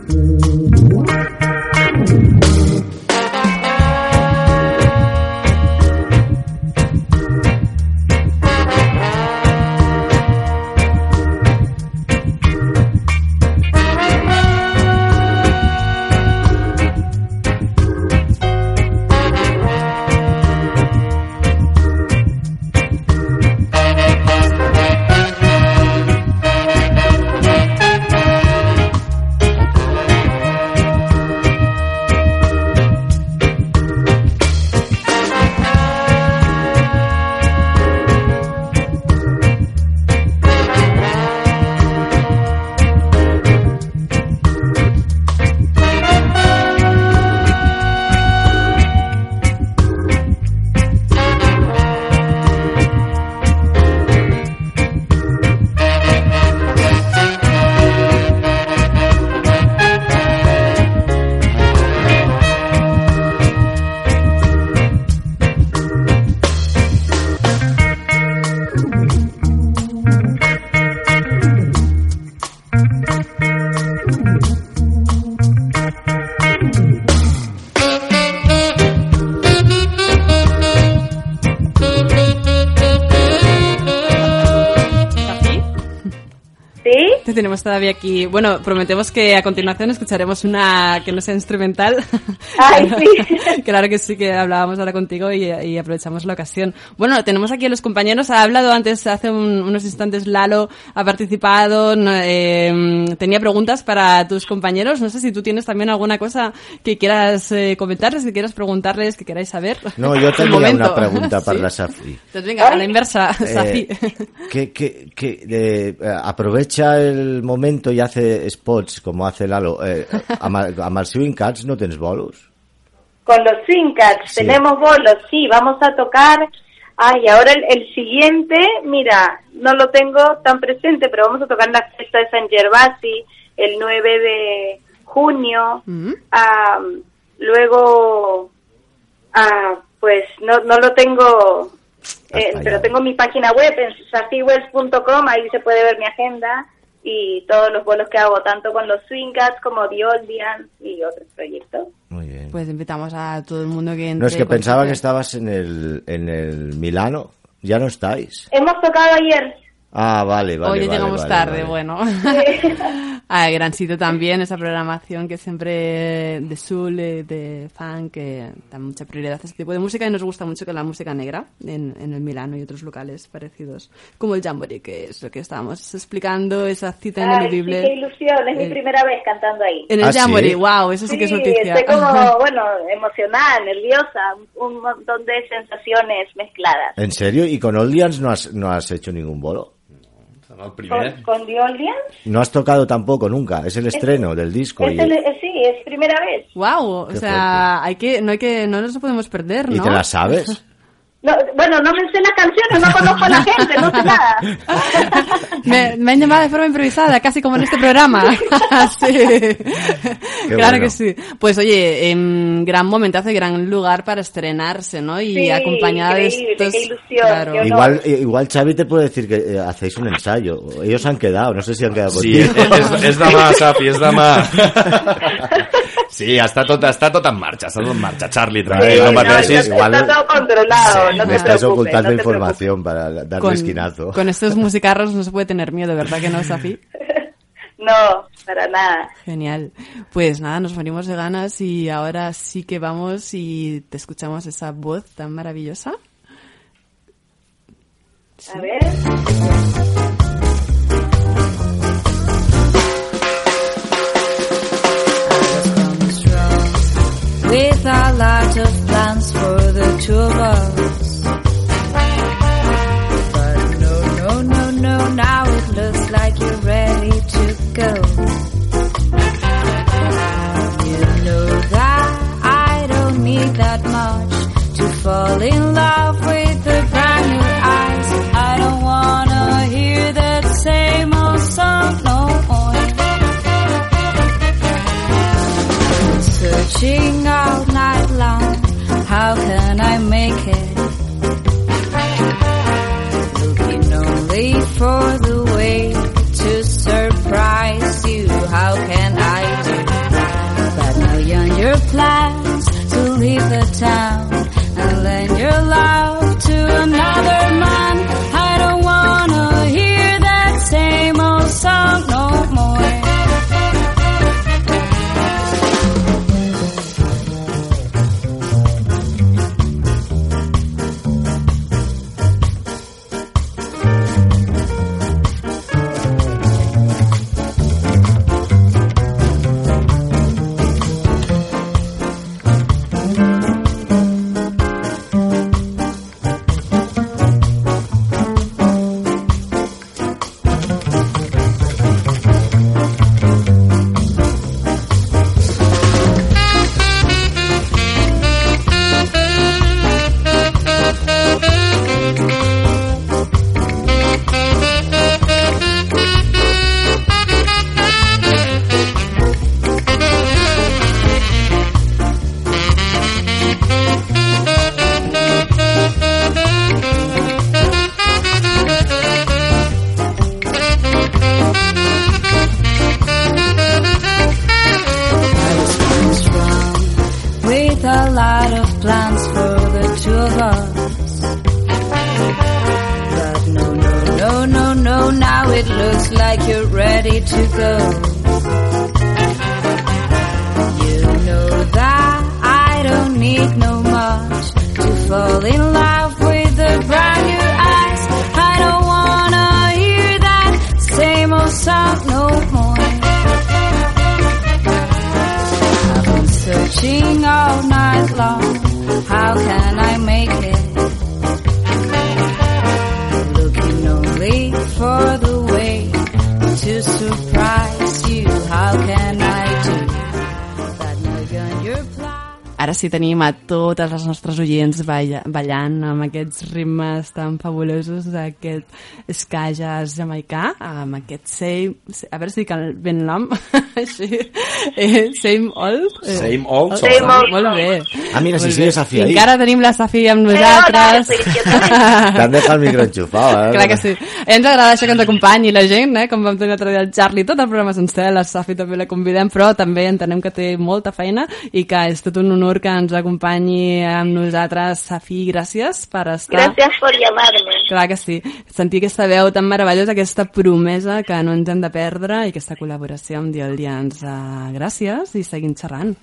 Aquí. Bueno, prometemos que a continuación escucharemos una que no sea instrumental. *laughs* Ay, claro, sí. *laughs* claro que sí, que hablábamos ahora contigo y, y aprovechamos la ocasión. Bueno, tenemos aquí a los compañeros. Ha hablado antes, hace un- unos instantes, Lalo ha participado. no, eh, tenía preguntas para tus compañeros. No sé si tú tienes también alguna cosa que quieras eh, comentarles, que quieras preguntarles, que queráis saber. No, yo *laughs* Un tenía una pregunta para Sí. la Safri. Entonces, venga, a la inversa, Eh, Safi. que, que, que eh, aprovecha el momento y hace spots como hace Lalo. Eh, amb els Swing Cats no tens bolos? Con los Swing Cats Sí. tenemos bolos, sí, vamos a tocar. Ay, ahora el, el siguiente, mira, no lo tengo tan presente, pero vamos a tocar en la fiesta de San Gervasi el 9 de junio. Ah, luego, ah, pues no, no lo tengo, eh, pero tengo mi página web en safiwells.com, ahí se puede ver mi agenda y todos los bolos que hago, tanto con los Swing Cats como The Old Dance y otros proyectos. Pues invitamos a todo el mundo que entre. No, es que pensaba que estabas en el, en el Milano. Ya no estáis. Hemos tocado ayer. Ah, vale, vale. Hoy vale, llegamos vale, tarde, vale. bueno. *laughs* *laughs* a gran sitio también, esa programación que siempre de soul, de funk, que da mucha prioridad a este tipo de música y nos gusta mucho que la música negra en, en el Milano y otros locales parecidos, como el Jamboree, que es lo que estábamos explicando, esa cita Ay, sí, ineludible. qué ilusión, es mi Eh, primera vez cantando ahí. En el ¿Ah, sí? Jamboree, wow, eso sí, que es noticia. estoy como, *laughs* bueno, emocionada, nerviosa, un un montón de sensaciones mezcladas. ¿En serio? ¿Y con Oldians no has, no has hecho ningún bolo? Con, con The Audience. No has tocado tampoco nunca, es el estreno del disco. Es y, el- eh, sí, es primera vez. Wow, o sea, hay que, no hay que, no nos lo podemos perder, ¿no? ¿y te la sabes? *laughs* No, bueno, no me sé las canciones, no conozco a la gente, no sé nada. *laughs* Me, me han llamado de forma improvisada, casi como en este programa. *laughs* sí. *laughs* claro bueno. que sí. Pues oye, em, gran momentazo y gran lugar para estrenarse, ¿no? Y Sí, acompañada de estos... qué ilusión, claro. qué honor. Igual, igual Xavi te puede decir que eh, hacéis un ensayo. Ellos han quedado, no sé si han quedado Sí, contigo. és, és, és demà, Sapi, és demà. Sí, està tot, està tot en marxa, està tot en marxa, Charlie, tranquil, no Vale, pateixis. igual Está todo controlado, no me preocupes, ocultando no te información para darle Con, esquinazo. con estos musicarros no se puede tener miedo, ¿verdad que no, Safi? *laughs* No, para nada. Genial. Pues nada, nos morimos de ganas y ahora sí que vamos y te escuchamos esa voz tan maravillosa. A ver. with a lot of plans for the two of us. Like you're ready to go. You know that I don't need that much to fall in love with the brand new eyes. I don't wanna hear that same old song no more. Searching all night long, how can I make it? Looking only for the How can I do you're on your plans to leave the town and lend your love to another oients balla, ballant amb aquests ritmes tan fabulosos d'aquest ska jazz jamaicà, amb aquest same... A veure si dic el ben nom. *laughs* Així. Eh, same old. Eh, Same old oh. Same old Molt bé. Ah, mira, si Molt sigue bé. Safi encara tenim la Safi amb nosaltres. Te han dejado el micro enchufado, ¿eh? Clar que sí. Eh, ens agrada això que ens acompanyi la gent, eh? com vam tenir l'altre dia el Charlie, tot el programa sencer, la Safi també la convidem, però també entenem que té molta feina i que és tot un honor que ens acompanyi amb nosaltres. Safi, gràcies per estar... Gracias por llamarme. Clar que sí. Sentir aquesta veu tan meravellosa, aquesta promesa que no ens hem de perdre i aquesta col·laboració amb The Audience. Uh, gràcies i seguim xerrant.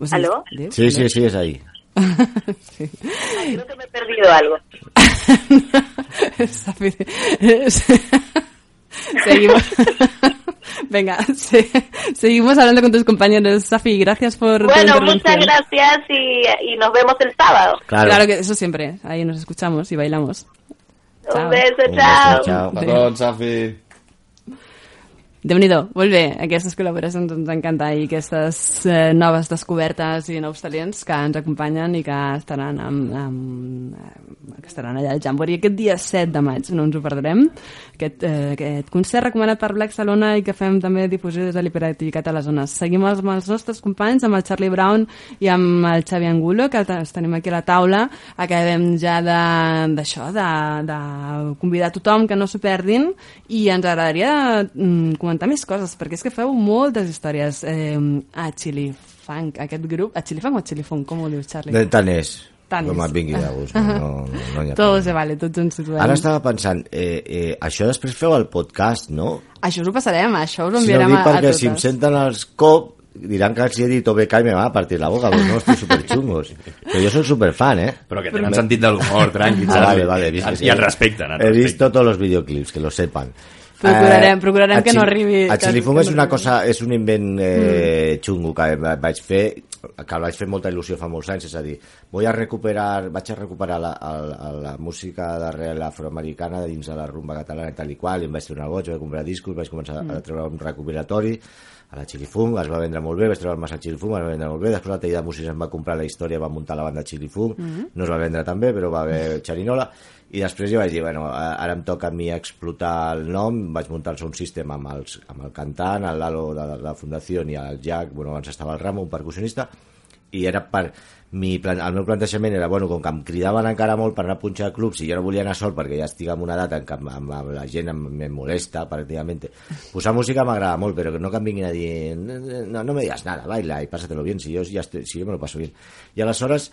O sigui, ¿Aló? adéu, Sí, sí, adéu. sí, es ahí. Creo que me he perdido algo. *laughs* *laughs* Safi, *laughs* Seguimos. *laughs* Venga, se- seguimos hablando con tus compañeros. Safi, gracias por tu Bueno, muchas gracias y, y nos vemos el sábado. Claro. que eso siempre. Ahí nos escuchamos y bailamos. Un beso, Un chao. beso. A tots, Safi. Déu nhi molt bé, aquestes col·laboracions ens encanta i aquestes eh, noves descobertes i nous talents que ens acompanyen i que estaran, amb, amb, eh, que estaran allà al Jamboree aquest dia 7 de maig, no ens ho perdrem aquest, eh, aquest concert recomanat per Black Salona i que fem també difusió des de l'hiperactivitat a les zones. Seguim els, amb els nostres companys, amb el Charlie Brown i amb el Xavi Angulo, que els tenim aquí a la taula. Acabem ja d'això, de, de, de convidar tothom que no s'ho perdin i ens agradaria mm, comentar més coses, perquè és que feu moltes històries eh, a Chili Funk, aquest grup, a Chili Funk o a Chili Funk, com ho dius, Charlie? De tant és. Tant Com és. et vingui de gust. No, no, no ha *laughs* Tot se vale, tots ens situem. Ara estava pensant, eh, eh, això després feu el podcast, no? Això us ho passarem, això us ho Si no enviarem dic a, a perquè totes. si em senten els cop diran que els he dit OBK i me va a partir la boca, però no estic superxungos. Però jo soy superfan, eh? Però que tenen sentit de l'humor, tranqui, Ah, vale, vale. vist I sí. et respecten, et He respecten. visto todos los videoclips, que lo sepan. Procurarem- Eh, procurarem a que no arribi- A que- Xilifum és una cosa, és un invent eh, xungo que va- vaig fer que el vaig fer molta il·lusió fa molts anys, és a dir, vull a recuperar, vaig a recuperar la, la, la música d'arrel afroamericana dins de la rumba catalana i tal i qual, i em vaig tornar boig, vaig comprar discos, vaig començar a, a treure un recopilatori a la Xilifung, es va vendre molt bé, vaig treure el massa Xilifung, es va vendre molt bé, després la Teida Músics em va comprar la història, va muntar la banda Xilifung, Mhm. no es va vendre tan bé, però va haver xerinola, i després jo vaig dir, bueno, ara em toca a mi explotar el nom, vaig muntar el sound system amb, els, amb el cantant, el Lalo de la Fundació i el Jack, bueno, abans estava el Ramo, un percussionista, i era per mi, el meu plantejament era, bueno, com que em cridaven encara molt per anar a punxar clubs i jo no volia anar sol perquè ja estic en una edat en què amb, amb, amb la gent em, me molesta pràcticament posar música m'agrada molt però no que em vinguin a dir no, no me digas nada, baila y pásatelo bien si yo, ya estoy, si yo me lo paso bien i aleshores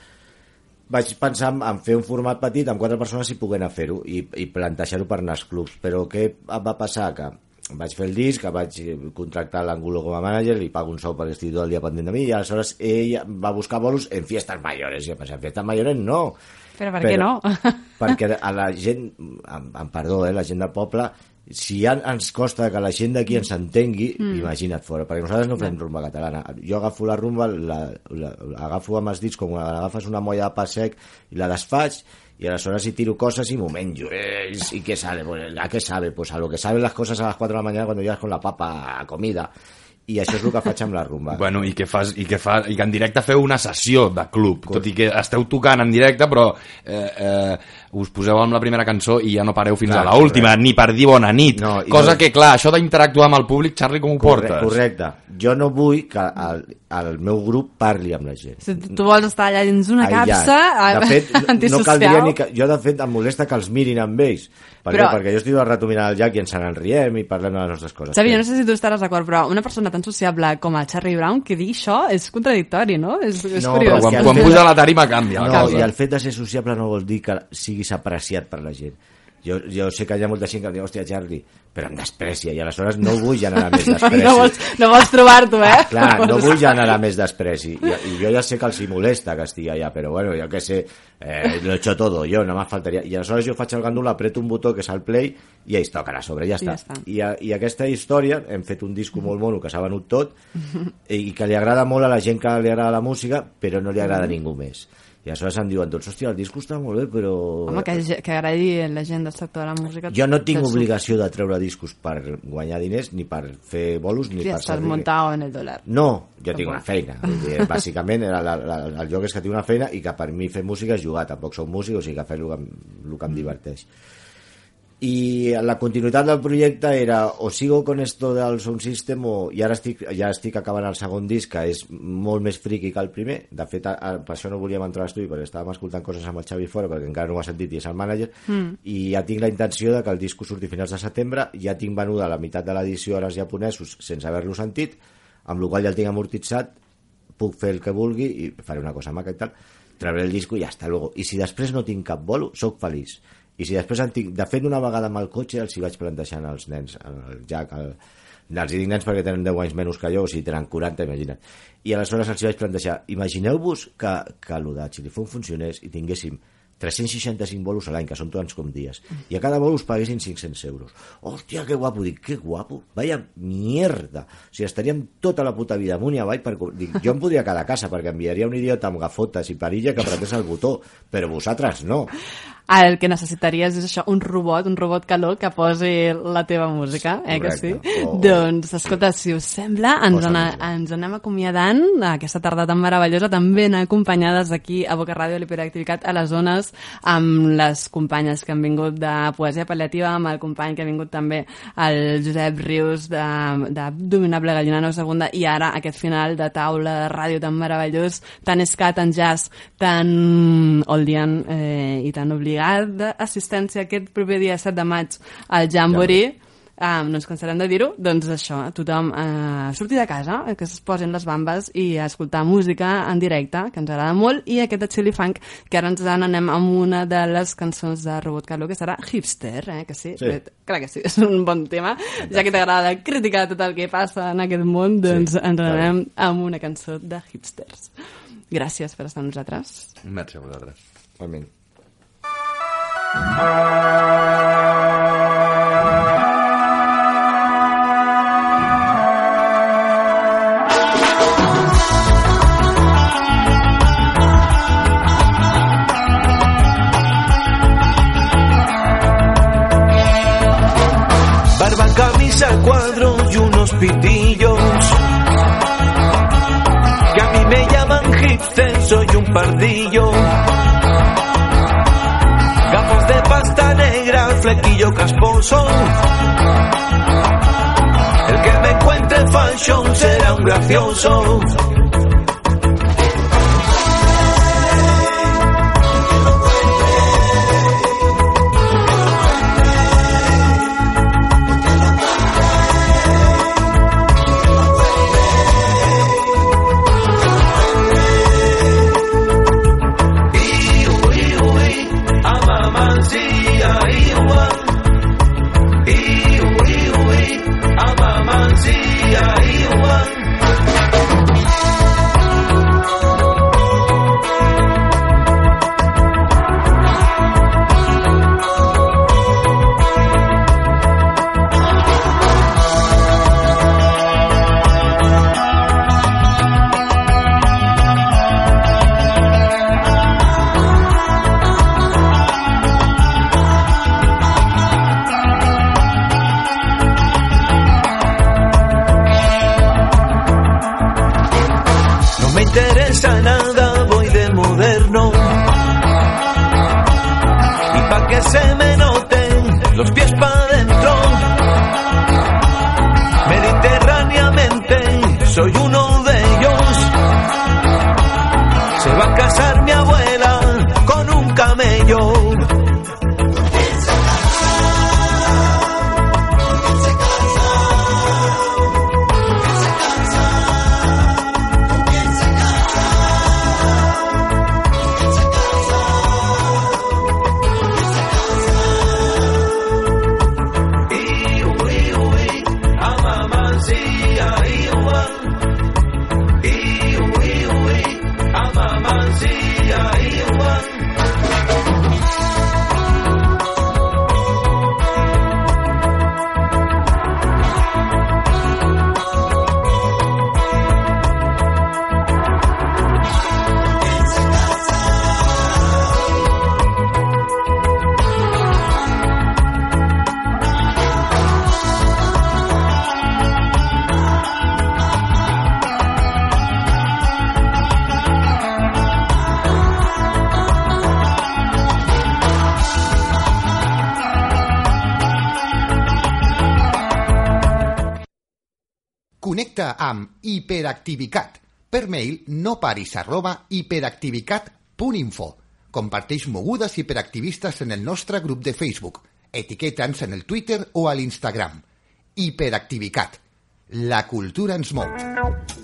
vaig pensar en, fer un format petit amb quatre persones si poguent a fer-ho i, i plantejar-ho per anar als clubs però què em va passar? que vaig fer el disc, vaig contractar l'Angulo com a manager, li pago un sou perquè estic tot el dia pendent de mi, i aleshores ell va buscar bolos en fiestas mayores, i jo pensava, en fiestas mayores no, Però per què no? *laughs* perquè a la gent, amb, amb perdó, eh, la gent del poble, si ja ens costa que la gent d'aquí ens entengui, Mm. imagina't fora, perquè nosaltres no fem rumba catalana. Jo agafo la rumba, la, la, la agafo amb els dits com agafes una molla de pa sec i la desfaig, y aleshores si tiro cosas y m'ho menjo. Eh, ¿Y qué sabe? Pues, ¿A qué sabe? Pues a lo que saben las cosas a las 4 de la mañana cuando llegas con la papa a comida. I això és el que faig amb la rumba. *laughs* Bueno, i que, fas, i, que fa, i que en directe feu una sessió de club, tot i que esteu tocant en directe, però eh, eh, us poseu amb la primera cançó i ja no pareu fins Clar, a l'última, ni per dir bona nit. No, Cosa no- que, clar, això d'interactuar amb el públic, Charlie, com ho Corre, portes? correcte. Jo no vull que el, el meu grup parli amb la gent. Si tu vols estar allà dins una Aïllat. capsa de fet, *laughs* no- no antisocial... caldria ni que, jo de fet em molesta que els mirin amb ells per Però- què? perquè jo estic el rato mirant el Jack i ens en riem i parlem de les nostres coses Xavi, jo no sé si tu estaràs d'acord, però una persona tan sociable com el Charlie Brown que digui això és contradictori, no? És, és No, curiós. però quan- Quan, puja a la tarima canvia. no, cosa. i el fet de ser sociable no vol dir que siguis apreciat per la gent jo, jo sé que hi ha molta gent que em diu hòstia Charlie, però em desprecia i aleshores no vull generar més despreci *laughs* no vols, no vols trobar-t'ho, eh? Clar, no vull generar més despreci. I, I jo ja sé que els hi molesta que estigui allà, però bueno, jo que sé, eh, lo he hecho todo, jo, no más faltaria. I aleshores jo faig el gandul, apreto un botó que és el play i ells toquen a sobre, ja està. ja està. I, a, I aquesta història, hem fet un disco molt mono que s'ha venut tot *laughs* i que li agrada molt a la gent que li agrada la música, però no li agrada a ningú més. I aleshores em diuen tots, hòstia, el disco està molt bé, però... Home, que, que agradi la gent del sector de la música. Jo no tinc obligació de treure discos per guanyar diners, ni per fer bolos, ni Sí, per estàs montado en el dólar. No, jo tinc una feina. Dir, *laughs* bàsicament, la, la, la, el joc és que tinc una feina i que per mi fer música és jugar. Tampoc soc músic, o sigui que fer el que, el que em diverteix. I la continuïtat del projecte era o sigo con esto del sound system o i ara estic, ja estic acabant el segon disc que és molt més friqui que el primer. De fet a, a, per això no volíem entrar a l'estudi perquè estàvem escoltant coses amb el Xavi fora perquè encara no ho ha sentit i és el mànager. Mm. i ja tinc la intenció de que el disco surti finals de setembre. Ja tinc venuda la meitat de l'edició als japonesos sense haver-lo sentit amb la qual ja el tinc amortitzat. Puc fer el que vulgui i faré una cosa maca i tal. Trauré el disco i ja està luego. I si després no tinc cap bolo, sóc feliç i si després en tinc, de fet una vegada amb el cotxe els hi vaig plantejant als nens al Jack, al, els dic nens perquè tenen 10 anys menys que jo o sigui tenen 40, imagina't i aleshores els hi vaig plantejar imagineu-vos que, que el de Xilifón funcionés i tinguéssim 365 bolos a l'any, que són tants com dies, i a cada bolo us paguessin 500 euros. Hòstia, que guapo! Dic, que guapo! Vaya mierda! O sigui, estaríem tota la puta vida amunt i avall per... Dic, jo em podria quedar a casa perquè enviaria un idiota amb gafotes i perilla que apretés el botó, però vosaltres no. El que necessitaries és això, un robot, un robot calor que posi la teva música, eh, que sí? Correcte. Oh. Doncs, escolta, si us sembla, ens, Posa ana, ens anem acomiadant aquesta tarda tan meravellosa, també ben acompanyades aquí a Boca Ràdio, a l'Hiperactivitat, a les zones, amb les companyes que han vingut de Poesia Pal·liativa, amb el company que ha vingut també el Josep Rius de, de Dominable Gallina 9 Segunda, i ara aquest final de taula de ràdio tan meravellós, tan ska, tan jazz, tan oldian eh, i tan obligat d'assistència aquest proper dia 7 de maig al Jamboree, Um, no ens cansarem de dir-ho, doncs això, tothom uh, sortir de casa, eh, que es posin les bambes i a escoltar música en directe, que ens agrada molt, i aquest de Chili Funk, que ara ens n'anem amb una de les cançons de Robot Calvo, que serà Hipster, eh, que sí? Sí. Crec que sí, *laughs* és un bon tema. Ja que t'agrada criticar tot el que passa en aquest món, doncs Sí, ens clar. n'anem amb una cançó de Hipsters. Gràcies per estar amb nosaltres. Merci a vosaltres. Igualment. Barba, camisa, cuadros y unos pitillos. Que a mí me llaman hipster, soy un pardillo. Gafas de pasta negra, flequillo casposo. El que me encuentre fashion será un gracioso. Hiperactivicat. Per mail no paris arroba hiperactivicat.info. Comparteix mogudes hiperactivistes en el nostre grup de Facebook. Etiqueta'ns en el Twitter o a l'Instagram. Hiperactivicat. La cultura ens mou.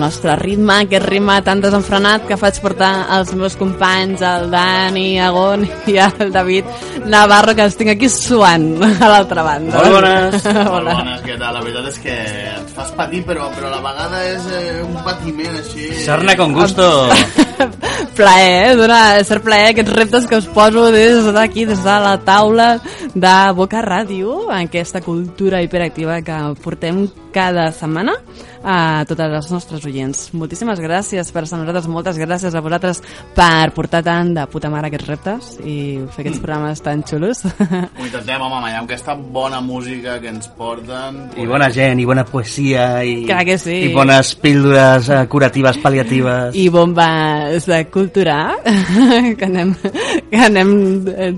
Nostre ritme, aquest ritme tan desenfrenat que faig portar als meus companys, el Dani Agón i el David Navarro, que els tinc aquí suant a l'altra banda. Molt bones. *laughs* Molt bones, què tal? La veritat és que et fas patir, però, però a la vegada és eh, un patiment així... Sarna con gusto. *laughs* plaer, eh? Dona ser plaer aquests reptes que us poso des d'aquí, des de la taula de Boca Ràdio, aquesta cultura hiperactiva que portem cada setmana a totes les nostres oients. Moltíssimes gràcies per estar amb nosaltres, moltes gràcies a vosaltres per portar tant de puta mare aquests reptes i fer aquests programes tan xulos. *laughs* Ho intentem, home, amb aquesta bona música que ens porten... I bona gent, i bona poesia, i, Clar que sí. i bones píldores eh, curatives, pal·liatives. i bombes de cultura *laughs* que anem, que anem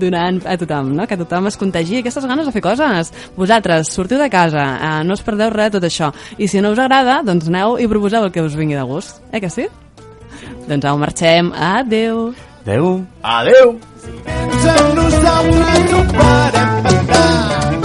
donant a tothom, no? que tothom es contagi aquestes ganes de fer coses. Vosaltres, sortiu de casa, eh, no us perdeu res de tot això. I si no us agrada, doncs aneu i proposeu el que us vingui de gust. Eh que sí? Doncs au, marxem. Adeu. Adeu. Adeu. En nosaltres ho farem petar.